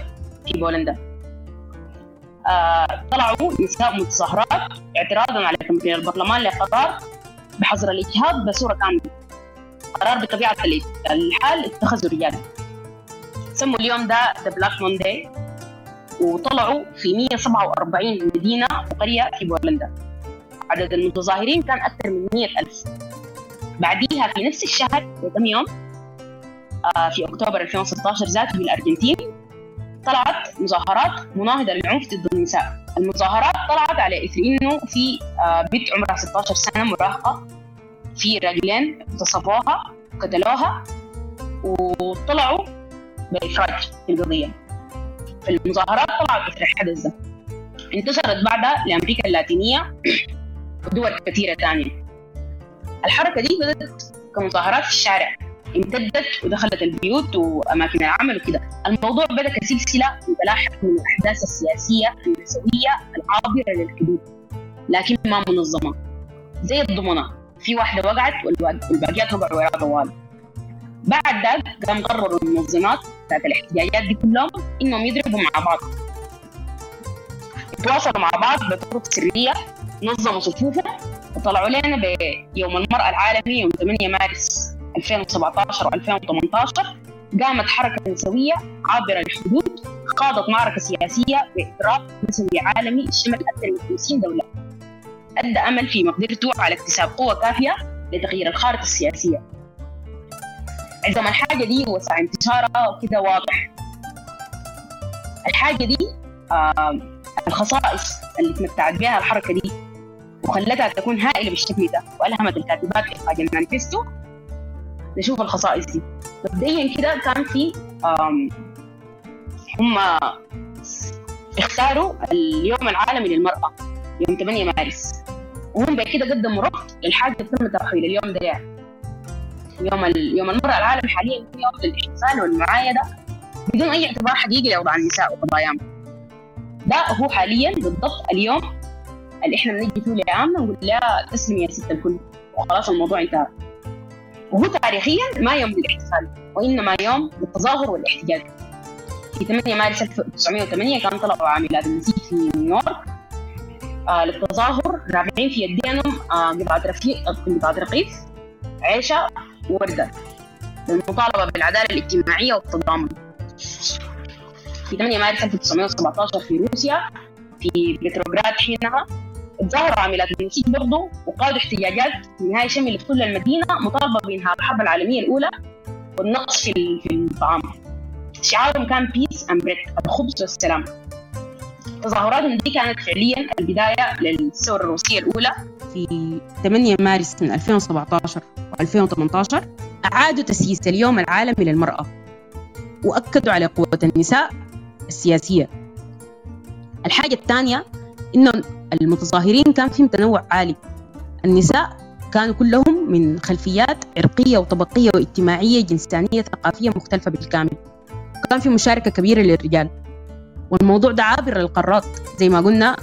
في بولندا. طلعوا نساء متظاهرات اعتراضا على تمكين البرلمان لقرار بحظر الإجهاض بصورة كامله قرار بطبيعة الحال اتخذوا الرجال سموا اليوم ده the Black Monday وطلعوا في 147 مدينة وقرية في بولندا. عدد المتظاهرين كان أكثر من 100 ألف. بعديها في نفس الشهر بكم يوم؟ آه، في أكتوبر 2016 ذاته في الأرجنتين طلعت مظاهرات مناهضة للعنف ضد النساء. المظاهرات طلعت على إثر إنه في آه، بنت عمرها 16 سنة مراهقة في رجلين اغتصبوها وقتلوها وطلعوا بإفراج في القضية. المظاهرات طلعت إثر الحدث ده انتشرت بعدها لأمريكا اللاتينية ودول كثيرة تانية. الحركة دي بدأت كمظاهرات في الشارع. امتدت ودخلت البيوت وأماكن العمل وكذا الموضوع بدأ كسلسلة متلاحقه من الأحداث السياسية النسوية العابرة للحدود لكن ما منظمة. زي الضمنة. في واحدة وقعت والباقيات وقعوا وراء طوال. بعد ذلك قام قرروا المنظمات بتاعت الاحتجاجات دي كلهم إنهم يضربوا مع بعض. يتواصلوا مع بعض بطرق سرية نظموا صفوفهم وطلعوا لنا بيوم المرأة العالمي يوم 8 مارس. 2017 و2018 قامت حركة نسوية عابرة للحدود خاضت معركة سياسية بإضراب نسوي عالمي شمل أكثر من 50 دولة. أدى أمل في مقدرته على اكتساب قوة كافية لتغيير الخارطة السياسية. عندما الحاجة دي وسع انتشارها وكده واضح. الحاجة دي آه الخصائص اللي تمتعت بها الحركة دي وخلتها تكون هائلة بالشكل ده وألهمت الكاتبات إخراج المانيفستو نشوف الخصائص دي. مبدئيا كده كان في هم اختاروا اليوم العالمي للمرأة يوم 8 مارس. وهم بكده قدموا رفض للحاجة تم ترحيل اليوم ده يعني. يوم يوم المرأة العالمي حاليا يوم للاحتفال والمعايدة بدون أي اعتبار حقيقي لأوضاع النساء وقضاياهم. ده هو حاليا بالضبط اليوم اللي إحنا بنجي فيه لعامة نقول لا تسلم يا ست الكل. وخلاص الموضوع انتهى. وهو تاريخيا ما يوم للاحتفال وإنما يوم للتظاهر والاحتجاج. في 8 مارس 1908 كان طلبوا عاملات النسيج في نيويورك. آه للتظاهر رافعين في يدينهم آه قطعة رفيق رقيف عيشة ووردة. للمطالبة بالعدالة الاجتماعية والتضامن. في 8 مارس 1917 في روسيا في بتروغراد حينها تظاهروا عاملات النسيج برضه وقادوا احتجاجات في النهاية شملت كل المدينة مطالبة بإنهاء الحرب العالمية الأولى والنقص في في الطعام. شعارهم كان peace and bread الخبز والسلام. تظاهراتهم دي كانت فعليا البداية للثورة الروسية الأولى في 8 مارس من 2017 و2018 أعادوا تسييس اليوم العالمي للمرأة وأكدوا على قوة النساء السياسية. الحاجة الثانية إنه المتظاهرين كان فيهم تنوع عالي. النساء كانوا كلهم من خلفيات عرقية وطبقية واجتماعية جنسانية ثقافية مختلفة بالكامل. كان في مشاركة كبيرة للرجال. والموضوع ده عابر للقارات. زي ما قلنا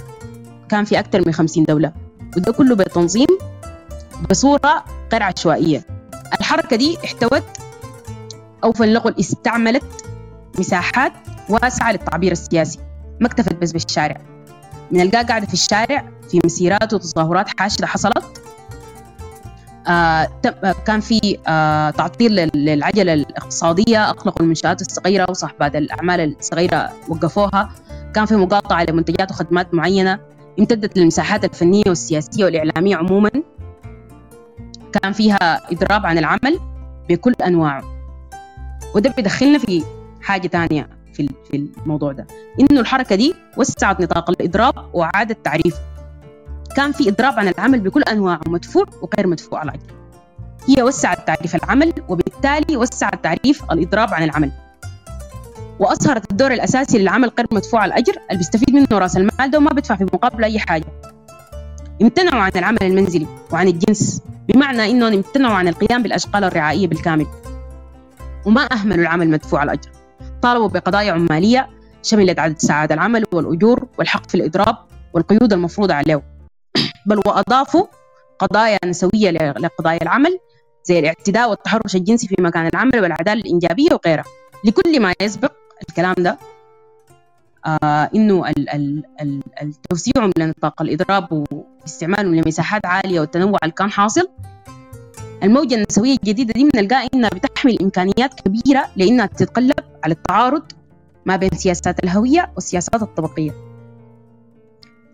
كان في أكثر من خمسين دولة. وده كله بتنظيم بصورة غير عشوائية. الحركة دي احتوت أو فلنقل استعملت مساحات واسعة للتعبير السياسي. ما اكتفت بس بالشارع. من القاء قاعدة في الشارع في مسيرات وتظاهرات حاشدة حصلت. آه كان في آه تعطيل للعجلة الاقتصادية أغلقوا المنشآت الصغيرة وصاحبات الأعمال الصغيرة وقفوها. كان في مقاطعة لمنتجات وخدمات معينة امتدت للمساحات الفنية والسياسية والإعلامية عموما. كان فيها إضراب عن العمل بكل أنواعه. وده بيدخلنا في حاجة تانية. في في الموضوع ده. إنه الحركة دي وسعت نطاق الإضراب وأعادت تعريفه كان في إضراب عن العمل بكل أنواعه مدفوع وغير مدفوع الأجر هي وسعت تعريف العمل وبالتالي وسعت تعريف الإضراب عن العمل. وأظهرت الدور الأساسي للعمل غير مدفوع الأجر اللي بيستفيد منه رأس المال ده وما بيدفع في مقابله أي حاجة. امتنعوا عن العمل المنزلي وعن الجنس بمعنى إنهم امتنعوا عن القيام بالأشغال الرعائية بالكامل. وما أهملوا العمل مدفوع الأجر. طالبوا بقضايا عمالية شملت عدد ساعات العمل والأجور والحق في الإضراب والقيود المفروضة عليه بل وأضافوا قضايا نسوية لقضايا العمل زي الاعتداء والتحرش الجنسي في مكان العمل والعدالة الإنجابية وغيرها. لكل ما يسبق الكلام ده آه إنه ال ال ال لنطاق الإضراب واستعمالهم لمساحات عالية والتنوع اللي كان حاصل الموجة النسوية الجديدة دي بنلقاها إنها بتحمل إمكانيات كبيرة لإنها تتقلب على التعارض ما بين سياسات الهوية والسياسات الطبقية.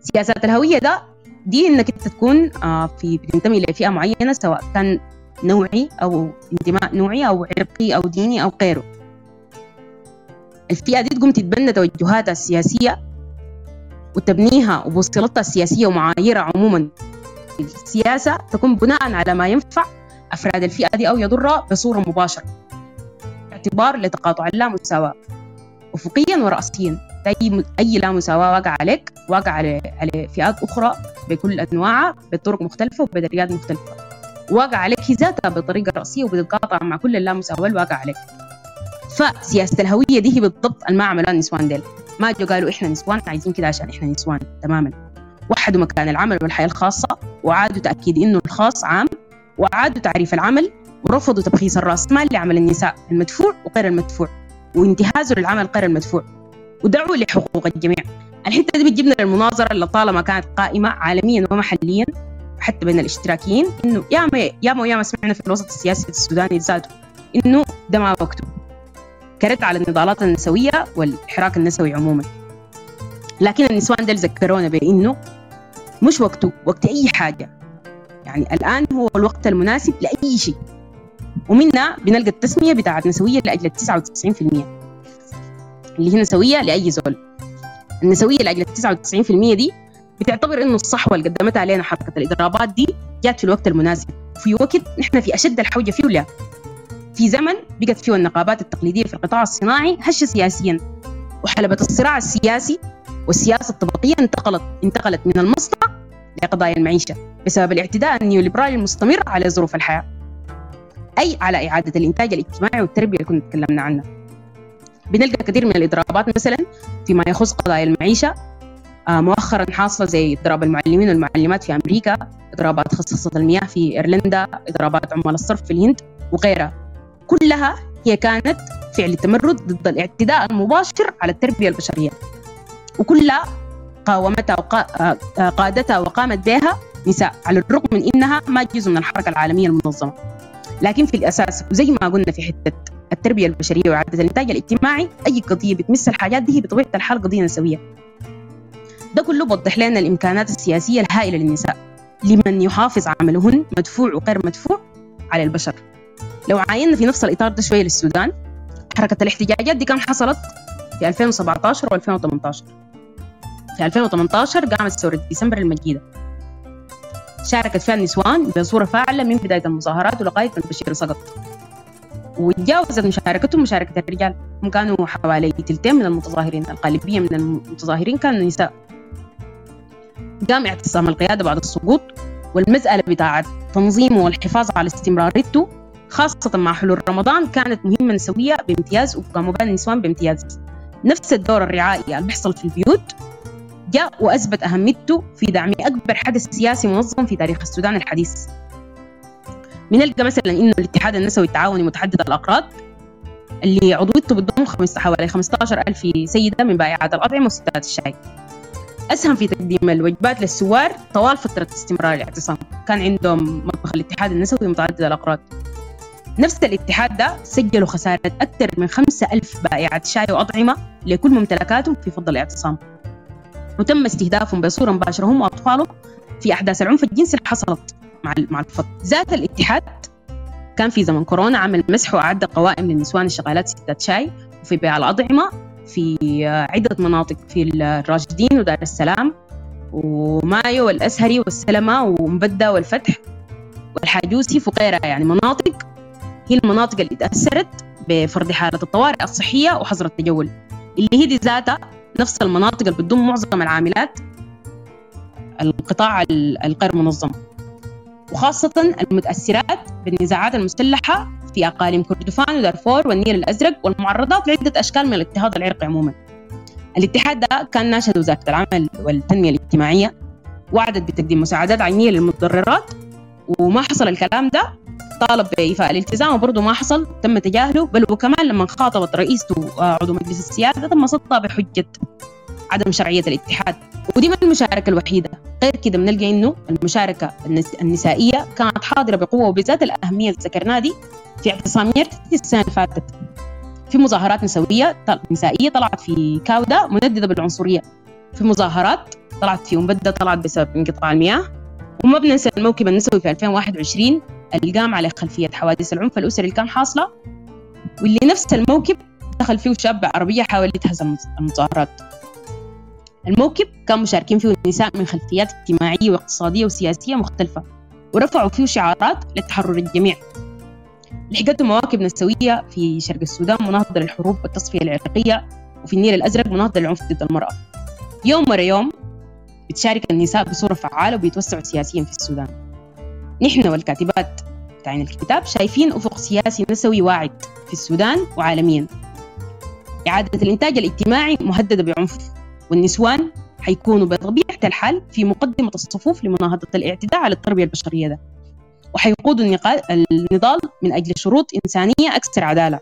سياسات الهوية ده دي إنك أنت تكون آه في بتنتمي لفئه معينة سواء كان نوعي أو انتماء نوعي أو عرقي أو ديني أو غيره. الفئة دي تقوم تتبنى توجهاتها السياسية وتبنيها وبوصلتها السياسية ومعاييرها عموما. السياسة تكون بناء على ما ينفع أفراد الفئة دي أو يضرها بصورة مباشرة. باعتبار لتقاطع اللامساواة. أفقيا ورأسيا أي أي لا مساواة واقع عليك واقع على على فئات أخرى بكل أنواعها بطرق مختلفة وبطريقات مختلفة. واقع عليك هي ذاتها بطريقة رأسية وبتتقاطع مع كل اللامساواة الواقع عليك. فسياسة الهوية دي هي بالضبط اللي ما عملوها النسوان ديل. ما جو قالوا إحنا نسوان عايزين كده عشان إحنا نسوان تماما. وحدوا مكان العمل والحياة الخاصة وعادوا تأكيد إنه الخاص عام وعادوا تعريف العمل ورفضوا تبخيس الرأس. مال لعمل النساء المدفوع وغير المدفوع وانتهازوا للعمل غير المدفوع. ودعوا لحقوق الجميع. الحته دي بتجيبنا للمناظرة اللي طالما كانت قائمة عالميا ومحليا وحتى بين الاشتراكيين إنه ياما ياما وياما سمعنا في الوسط السياسي السوداني ذاته إنه ده ما وقته. كرد على النضالات النسوية والحراك النسوي عموما. لكن النسوان دول ذكرونا بأنه مش وقته وقت أي حاجة. يعني الآن هو الوقت المناسب لأي شيء. ومنها بنلقى التسمية بتاعت نسوية لأجل 99% اللي هي نسوية لأي زول. النسوية لأجل 99% دي بتعتبر إنه الصحوة اللي قدمتها علينا حركة الإضرابات دي جات في الوقت المناسب. في وقت نحن في أشد الحوجة فيه ولا. في زمن بقت فيه النقابات التقليدية في القطاع الصناعي هشة سياسيا. وحلبة الصراع السياسي والسياسة الطبقية انتقلت انتقلت من المصنع لقضايا المعيشة بسبب الاعتداء النيوليبرالي المستمر على ظروف الحياة. أي على إعادة الإنتاج الاجتماعي والتربية اللي كنا تكلمنا عنها. بنلقى كثير من الإضرابات مثلا فيما يخص قضايا المعيشة آه، مؤخرا حاصلة زي إضراب المعلمين والمعلمات في أمريكا إضرابات خصصة المياه في إيرلندا إضرابات عمال الصرف في الهند وغيرها. كلها هي كانت فعل تمرد ضد الاعتداء المباشر على التربية البشرية. وكلها قاومتها وقادتها وقامت بها نساء على الرغم من إنها ما جزء من الحركة العالمية المنظمة. لكن في الأساس وزي ما قلنا في حتة التربية البشرية واعاده الإنتاج الاجتماعي أي قضية بتمس الحاجات دي بطبيعة الحال قضية نسوية. ده كله بوضح لنا الإمكانات السياسية الهائلة للنساء لمن يحافظ عملهن مدفوع وغير مدفوع على البشر. لو عاينا في نفس الإطار ده شوية للسودان حركة الاحتجاجات دي كان حصلت؟ في 2017 و2018 في 2018 قامت ثورة ديسمبر المجيدة. شاركت فيها النسوان بصورة فاعلة من بداية المظاهرات ولغاية ما البشير سقط. وتجاوزت مشاركتهم مشاركة الرجال. هم كانوا حوالي تلتين من المتظاهرين. الغالبية من المتظاهرين كانوا نساء. قام اعتصام القيادة بعد السقوط والمسألة بتاعت تنظيمه والحفاظ على استمراريته خاصة مع حلول رمضان كانت مهمة نسوية بامتياز وقاموا بها النسوان بامتياز. نفس الدور الرعائي اللي بيحصل في البيوت جاء وأثبت أهميته في دعم أكبر حدث سياسي منظم في تاريخ السودان الحديث. بنلقى مثلا إنه الاتحاد النسوي التعاوني متحدد الأقراض اللي عضويته بتضم حوالي 15 ألف سيدة من بائعات الأطعمة وستات الشاي. أسهم في تقديم الوجبات للسوار طوال فترة استمرار الاعتصام. كان عندهم مطبخ الاتحاد النسوي متعدد الأقراض نفس الاتحاد ده سجلوا خسارة أكثر من خمسة ألف بائعة شاي وأطعمة لكل ممتلكاتهم في فضل الاعتصام. وتم استهدافهم بصورة مباشرة. هم وأطفالهم في أحداث العنف الجنسي اللي حصلت مع مع الفضل ذات الاتحاد كان في زمن كورونا عمل مسح وأعد قوائم للنسوان الشغالات ستات شاي وفي بيع الأطعمة في عدة مناطق في الراشدين ودار السلام ومايو والأسهري والسلمة ومبدة والفتح والحاجوسي وغيرها. يعني مناطق هي المناطق اللي تأثرت بفرض حالة الطوارئ الصحية وحظر التجول. اللي هي دي ذاتها نفس المناطق اللي بتضم معظم العاملات القطاع الغير منظم. وخاصة المتأثرات بالنزاعات المسلحة في أقاليم كردفان ودارفور والنيل الأزرق والمعرضات لعدة أشكال من الاضطهاد العرقي عموما. الاتحاد ده كان ناشد وزارة العمل والتنمية الاجتماعية وعدت بتقديم مساعدات عينية للمتضررات وما حصل الكلام ده طالب بإيفاء الالتزام وبرضه ما حصل تم تجاهله بل وكمان لما خاطبت رئيسته عضو مجلس السيادة تم صدها بحجة عدم شرعية الاتحاد. ودي ما المشاركة الوحيدة. غير كده بنلقى إنه المشاركة النسائية كانت حاضرة بقوة وبذات الأهمية اللي ذكرناها دي في اعتصاميات السنة اللي فاتت. في مظاهرات نسوية نسائية طلعت في كاودا منددة بالعنصرية. في مظاهرات طلعت في مبدة طلعت بسبب انقطاع المياه. وما بننسى الموكب النسوي في 2021 اللي قام على خلفية حوادث العنف الأسري اللي كان حاصلة واللي نفس الموكب دخل فيه شاب عربية حاول يتهزم المظاهرات. الموكب كان مشاركين فيه نساء من خلفيات اجتماعية واقتصادية وسياسية مختلفة ورفعوا فيه شعارات لتحرر الجميع. لحقته مواكب نسوية في شرق السودان مناهضة للحروب والتصفية العرقية وفي النيل الأزرق مناهضة للعنف ضد المرأة. يوم ورا يوم بتشارك النساء بصورة فعالة وبيتوسعوا سياسيا في السودان. نحن والكاتبات بتاعين الكتاب شايفين أفق سياسي نسوي واعد في السودان وعالميا. إعادة الإنتاج الاجتماعي مهددة بعنف والنسوان حيكونوا بطبيعة الحال في مقدمة الصفوف لمناهضة الاعتداء على التربية البشرية ده. وحيقودوا النضال من أجل شروط إنسانية أكثر عدالة.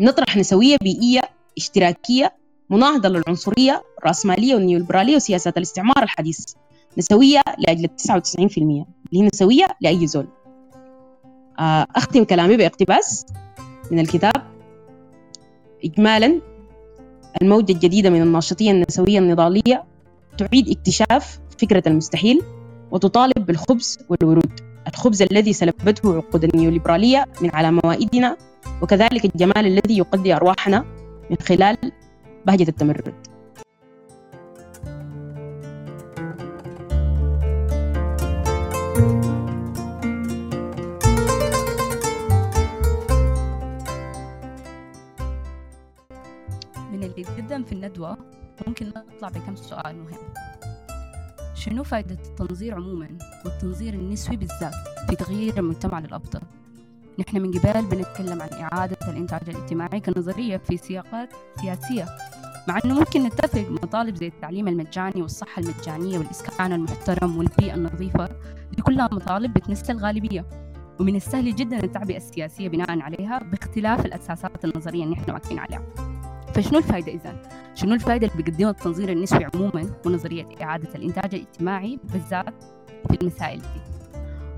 نطرح نسوية بيئية اشتراكية مناهضة للعنصرية الرأسمالية والنيوليبرالية وسياسات الاستعمار الحديث. نسوية لأجل 99% اللي هي نسوية لأي زول. آه، أختم كلامي باقتباس من الكتاب. إجمالا الموجة الجديدة من الناشطية النسوية النضالية تعيد اكتشاف فكرة المستحيل وتطالب بالخبز والورود. الخبز الذي سلبته عقود النيوليبرالية من على موائدنا وكذلك الجمال الذي يقضي أرواحنا من خلال بهجة التمرد. تقدم في الندوة ممكن نطلع بكم سؤال مهم. شنو فائدة التنظير عموما والتنظير النسوي بالذات في تغيير المجتمع للأفضل نحن من قبل بنتكلم عن إعادة الإنتاج الاجتماعي كنظرية في سياقات سياسية مع أنه ممكن نتفق مطالب زي التعليم المجاني والصحة المجانية والإسكان المحترم والبيئة النظيفة دي كلها مطالب بتمس الغالبية. ومن السهل جدا التعبئة السياسية بناء عليها باختلاف الأساسات النظرية اللي نحن واقفين عليها. فشنو الفائدة إذا؟ شنو الفائدة اللي بيقدمها التنظير النسوي عموما ونظرية إعادة الإنتاج الاجتماعي بالذات في المسائل دي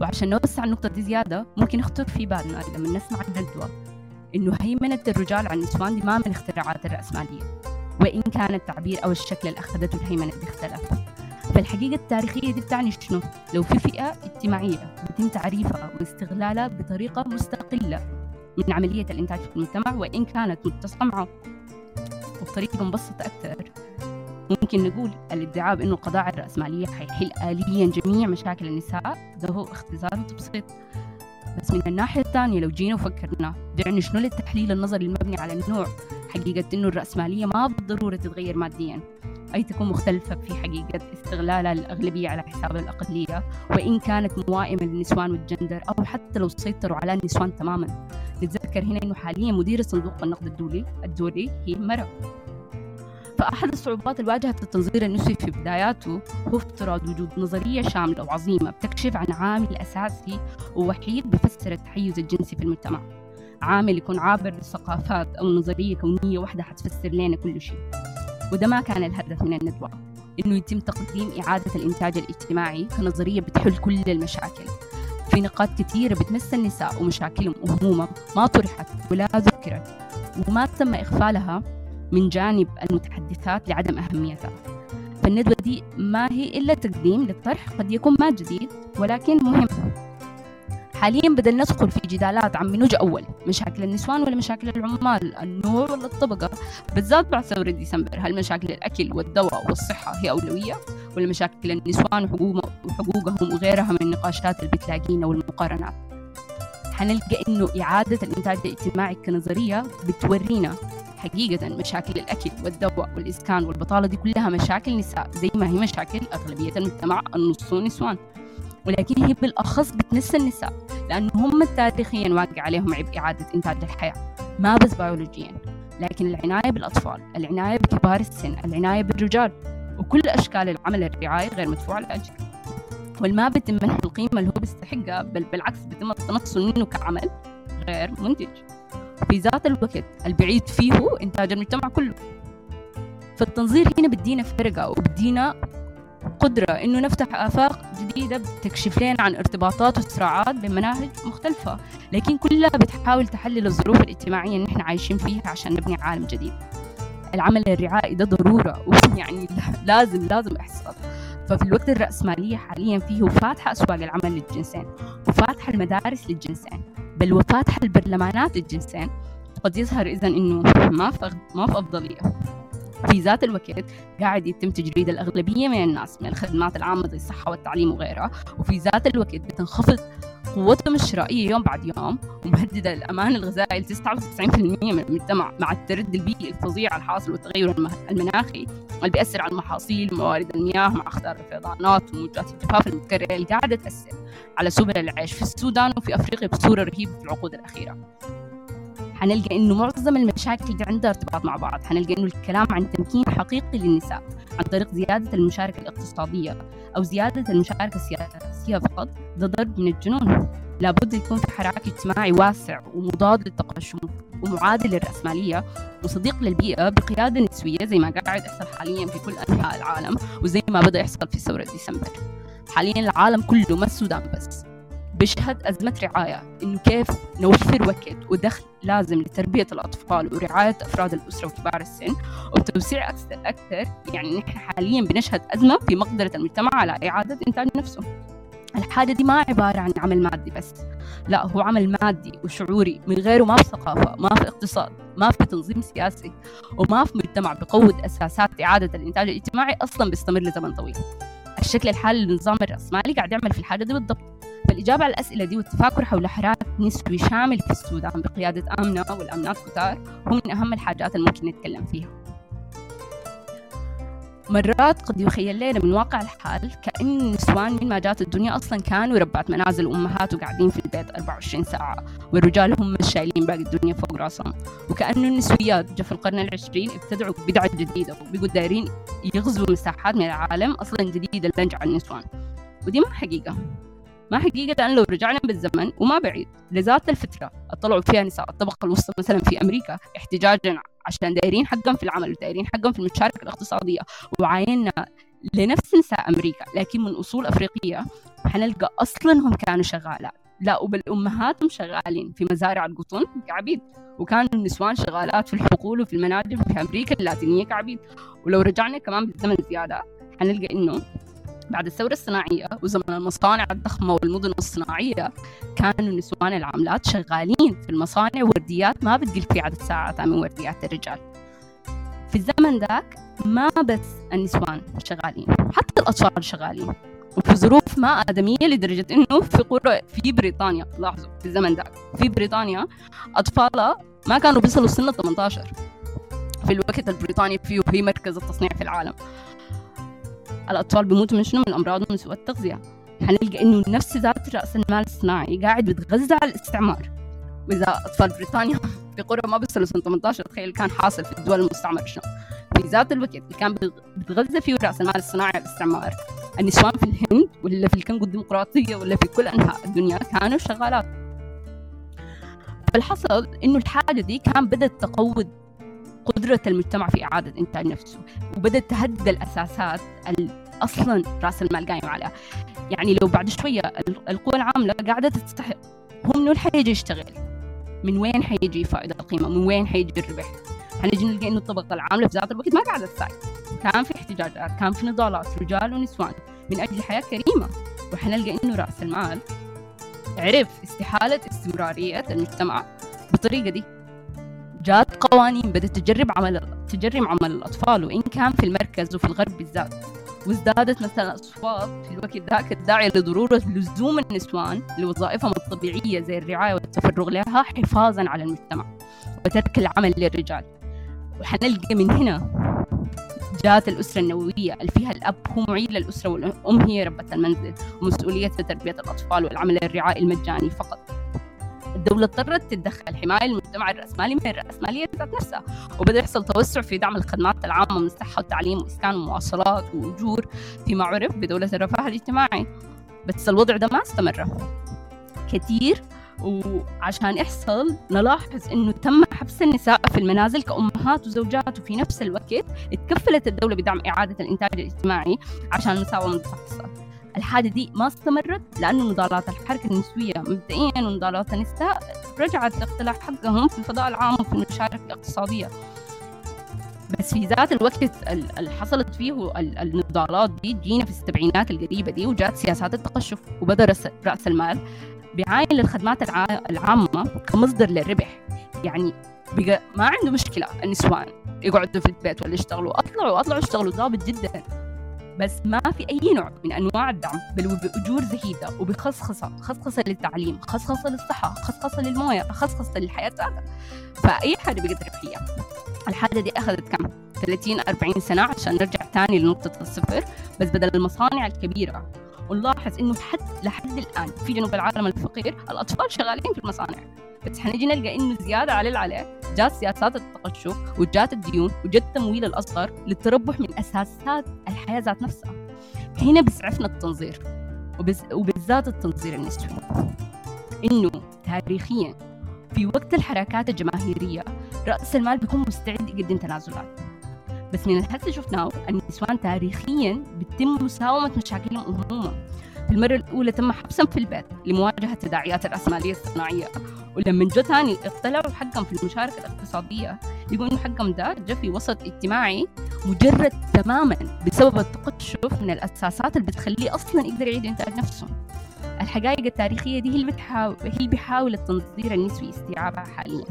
وعشان نوسع النقطة دي زيادة ممكن نخطر في بالنا لما نسمع الندوة إنه هيمنة الرجال على النسوان دي ما من اختراعات الرأسمالية وإن كان التعبير أو الشكل اللي أخذته الهيمنة دي اختلف فالحقيقة التاريخية دي بتعني شنو؟ لو في فئة اجتماعية بيتم تعريفها واستغلالها بطريقة مستقلة من عملية الإنتاج في المجتمع وإن كانت متصلة معه وبطريقة مبسطة أكثر. ممكن نقول الادعاء بأنه القضاء الرأسمالية حيحل آليا جميع مشاكل النساء ده هو اختصار وتبسيط بس من الناحية الثانية لو جينا وفكرنا دعنا شنو للتحليل النظري المبني على النوع؟ حقيقة أنه الرأسمالية ما بالضرورة تتغير ماديا. أي تكون مختلفة في حقيقة استغلالها للأغلبية على حساب الأقلية وإن كانت موائمة للنسوان والجندر أو حتى لو سيطروا على النسوان تماما. نتذكر هنا أنه حاليا مدير صندوق النقد الدولي الدولي هي مرأة. فأحد الصعوبات اللي واجهت التنظير النسوي في بداياته هو افتراض وجود نظرية شاملة وعظيمة بتكشف عن عامل أساسي ووحيد بفسر التحيز الجنسي في المجتمع. عامل يكون عابر للثقافات أو نظرية كونية واحدة حتفسر لنا كل شيء. وده ما كان الهدف من الندوة إنه يتم تقديم إعادة الإنتاج الاجتماعي كنظرية بتحل كل المشاكل. في نقاط كثيرة بتمس النساء ومشاكلهم وهمومهم ما طرحت ولا ذكرت وما تم إغفالها من جانب المتحدثات لعدم أهميتها. فالندوة دي ما هي إلا تقديم للطرح قد يكون ما جديد ولكن مهم. حاليا بدنا ندخل في جدالات عن منو أول. مشاكل النسوان ولا مشاكل العمال. النوع ولا الطبقة بالذات بعد ثورة ديسمبر. هل مشاكل الأكل والدواء والصحة هي أولوية؟ ولا مشاكل النسوان وحقوقهم وغيرها من النقاشات اللي بتلاقينا والمقارنات؟ حنلقى إنه إعادة الإنتاج الاجتماعي كنظرية بتورينا حقيقة مشاكل الأكل والدواء والإسكان والبطالة دي كلها مشاكل نساء زي ما هي مشاكل أغلبية المجتمع النص نسوان ولكن هي بالأخص بتمس النساء لأنه هم تاريخيا واقع عليهم عبء إعادة إنتاج الحياة ما بس بيولوجيا لكن العناية بالأطفال العناية بكبار السن العناية بالرجال وكل أشكال العمل الرعاية غير مدفوع الأجر. والما بيتم منح القيمة اللي هو بيستحقها بل بالعكس بيتم التنصل منه كعمل غير منتج. في ذات الوقت البعيد فيه إنتاج المجتمع كله. فالتنظير هنا بدينا فرقة وبدينا قدرة إنه نفتح آفاق جديدة بتكشف لنا عن ارتباطات وصراعات بين مناهج مختلفة لكن كلها بتحاول تحلل الظروف الاجتماعية اللي نحن عايشين فيها عشان نبني عالم جديد. العمل الرعائي ده ضرورة ويعني لازم لازم يحصل. ففي الوقت الرأسمالية حاليا فيه فاتحة أسواق العمل للجنسين وفاتحة المدارس للجنسين. بل وفاتحة البرلمانات للجنسين قد يظهر إذا في ما في أفضلية. في ذات الوقت قاعد يتم تجريد الأغلبية من الناس من الخدمات العامة زي الصحة والتعليم وغيرها وفي ذات الوقت بتنخفض قوتهم الشرائية يوم بعد يوم ومهددة الأمان الغذائي ل 99% من المجتمع مع التردي البيئي الفظيع الحاصل والتغير المناخي اللي بيأثر على المحاصيل وموارد المياه مع أخطار الفيضانات وموجات الجفاف المتكررة اللي قاعدة تأثر على سبل العيش في السودان وفي أفريقيا بصورة رهيبة في العقود الأخيرة. حنلقى إنه معظم المشاكل دي عندها ارتباط مع بعض. حنلقى إنه الكلام عن تمكين حقيقي للنساء عن طريق زيادة المشاركة الاقتصادية أو زيادة المشاركة السياسية فقط ده ضرب من الجنون. لابد يكون في حراك اجتماعي واسع ومضاد للتقشف ومعادل للرأسمالية وصديق للبيئة بقيادة نسوية زي ما قاعد يحصل حاليا في كل أنحاء العالم وزي ما بدأ يحصل في ثورة ديسمبر. حاليا العالم كله ما السودان بس. بيشهد أزمة رعاية إنه كيف نوفر وقت ودخل لازم لتربية الأطفال ورعاية أفراد الأسرة وكبار السن. وبتوسيع أكثر أكثر يعني نحن حاليا بنشهد أزمة في مقدرة المجتمع على إعادة إنتاج نفسه. الحاجة دي ما عبارة عن عمل مادي بس لا هو عمل مادي وشعوري من غيره ما في ثقافة ما في اقتصاد ما في تنظيم سياسي وما في مجتمع بقوة أساسات إعادة الإنتاج الاجتماعي أصلا بيستمر لزمن طويل. الشكل الحالي للنظام الرأسمالي قاعد يعمل في الحاجة دي بالضبط. فالإجابة على الأسئلة دي والتفاكر حول حراك نسوي شامل في السودان بقيادة آمنة والأمنات كتار هو من أهم الحاجات اللي ممكن نتكلم فيها. مرات قد يخيل لنا من واقع الحال كأن النسوان من ما جات الدنيا أصلا كانوا ربات منازل وأمهات وقاعدين في البيت 24 ساعة والرجال هم شايلين باقي الدنيا فوق راسهم. وكأنه النسويات جا في القرن العشرين ابتدعوا بدعة جديدة وبقوا دايرين يغزوا مساحات من العالم أصلا جديدة لنجع النسوان. ودي ما حقيقة. ما حقيقة لو رجعنا بالزمن وما بعيد لذات الفترة اطلعوا فيها نساء الطبقة الوسطى مثلا في أمريكا احتجاجا عشان دايرين حقهم في العمل ودايرين حقهم في المشاركة الاقتصادية وعاينا لنفس نساء أمريكا لكن من أصول أفريقية حنلقى أصلا هم كانوا شغالات لا وبل أمهاتهم شغالين في مزارع القطن كعبيد وكانوا النسوان شغالات في الحقول وفي المناجم في أمريكا اللاتينية كعبيد. ولو رجعنا كمان بالزمن زيادة حنلقى إنه بعد الثورة الصناعية وزمن المصانع الضخمة والمدن الصناعية كانوا النسوان العاملات شغالين في المصانع ورديات ما بتقل في عدد ساعات من ورديات الرجال. في الزمن ذاك ما بس النسوان شغالين حتى الأطفال شغالين. وفي ظروف ما آدمية لدرجة إنه في قرى في بريطانيا لاحظوا في الزمن ذاك. في بريطانيا أطفالها ما كانوا بيصلوا سن 18 في الوقت البريطاني فيه هي مركز التصنيع في العالم. الأطفال بيموتوا من شنو؟ من أمراض ومن سوء التغذية. حنلقى إنه نفس ذات رأس المال الصناعي قاعد بيتغذى على الاستعمار. وإذا أطفال بريطانيا في قرى ما بيصلوا سنة 18 تخيل كان حاصل في الدول المستعمرة شنو؟ في ذات الوقت اللي كان بيتغذى فيه رأس المال الصناعي على الاستعمار. النسوان في الهند ولا في الكونغو الديمقراطية ولا في كل أنحاء الدنيا كانوا شغالات. فالحصل إنه الحاجة دي كان بدأت تقود قدرة المجتمع في إعادة إنتاج نفسه وبدأت تهدد الأساسات أصلا رأس المال قايم عليها. يعني لو بعد شوية القوى العاملة قاعدة تستحق هو من وين حيجي يشتغل؟ من وين حيجي فائدة القيمة؟ من وين حيجي الربح؟ حنجي نلقى إنه الطبقة العاملة في ذات الوقت ما قاعدة تساعد. كان في احتجاجات كان في نضالات رجال ونسوان من أجل حياة كريمة. وحنلقى إنه رأس المال عرف استحالة استمرارية المجتمع بالطريقة دي. جات قوانين بدأت تجرب عمل تجرم عمل الأطفال وإن كان في المركز وفي الغرب بالذات وازدادت مثلا أصوات في الوقت ذاك الداعية لضرورة لزوم النسوان لوظائفهم الطبيعية زي الرعاية والتفرغ لها حفاظا على المجتمع وترك العمل للرجال. وحنلقى من هنا جات الأسرة النووية اللي فيها الأب هو معيد للأسرة والأم هي ربة المنزل ومسؤولية تربية الأطفال والعمل الرعائي المجاني فقط. الدولة اضطرت تتدخل حماية المجتمع الرأسمالي من الرأسمالية ذات نفسها وبدأ يحصل توسع في دعم الخدمات العامة من الصحة والتعليم وإسكان ومواصلات وأجور فيما عرف بدولة الرفاه الاجتماعي. بس الوضع ده ما استمر. كثير وعشان يحصل نلاحظ إنه تم حبس النساء في المنازل كأمهات وزوجات وفي نفس الوقت اتكفلت الدولة بدعم إعادة الإنتاج الاجتماعي عشان المساواة تحصل الحاجة دي ما استمرت لأنه نضالات الحركة النسوية مبدئيا ونضالات النساء رجعت لاقتلاع حقهم في الفضاء العام وفي المشاركة الاقتصادية. بس في ذات الوقت اللي حصلت فيه النضالات دي جينا في السبعينات القريبة دي وجات سياسات التقشف وبدأ رأس المال بيعاين للخدمات العامة كمصدر للربح. يعني بقى ما عنده مشكلة النسوان يقعدوا في البيت ولا يشتغلوا. أطلعوا أطلعوا اشتغلوا ضابط جدا. بس ما في أي نوع من أنواع الدعم بل وبأجور زهيدة وبخصخصة خصخصة للتعليم خصخصة للصحة خصخصة للموية خصخصة للحياة. فأي حاجة بقت ربحية الحاجة دي أخذت كم؟ 30 40 سنة عشان نرجع تاني لنقطة الصفر. بس بدل المصانع الكبيرة ونلاحظ إنه حتى لحد الآن في جنوب العالم الفقير الأطفال شغالين في المصانع. بس حنجي نلقى إنه زيادة على العليه جات سياسات التقشف وجات الديون وجت تمويل الاصغر للتربح من أساسات الحياة ذات نفسها. هنا بيسعفنا التنظير وبالذات التنظير النسوي. إنه تاريخيا في وقت الحركات الجماهيرية رأس المال بيكون مستعد يقدم تنازلات. بس من الهسه شفناه النسوان تاريخيا بتم مساومة مشاكلهم هم في المرة الأولى تم حبسهم في البيت لمواجهة تداعيات الرأسمالية الصناعية ولما جو تاني اطلعوا حقهم في المشاركة الاقتصادية. إنه حقهم ده جا في وسط اجتماعي مجرد تماما بسبب التقشف من الأساسات اللي بتخليه أصلا يقدر يعيد إنتاج نفسه. الحقائق التاريخية دي هي اللي بتحاول هي بيحاول التنظير النسوي استيعابها حاليا.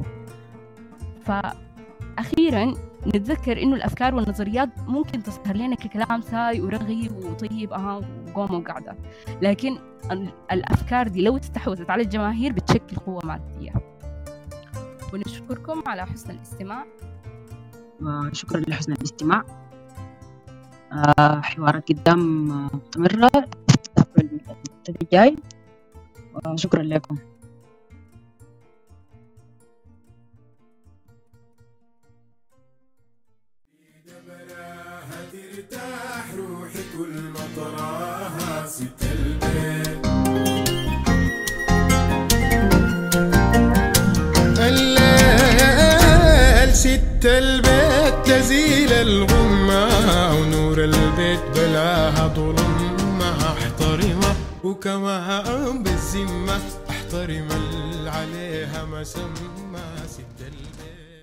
فأخيرا نتذكر إنه الأفكار والنظريات ممكن تظهر لنا ككلام ساي ورغي وطيب أها وقومة وقعدة لكن ال- الأفكار دي لو استحوذت على الجماهير بتشكل قوة مادية. ونشكركم على حسن الاستماع. وشكرا لحسن الاستماع. آه، حوارات قدام آه، مستمرة الجاي. وشكرا لكم. ست البيت تزيل الغمة ونور البيت بلاها ظلمة. احترمها وكما بالذمة أحترم اللي عليها البيت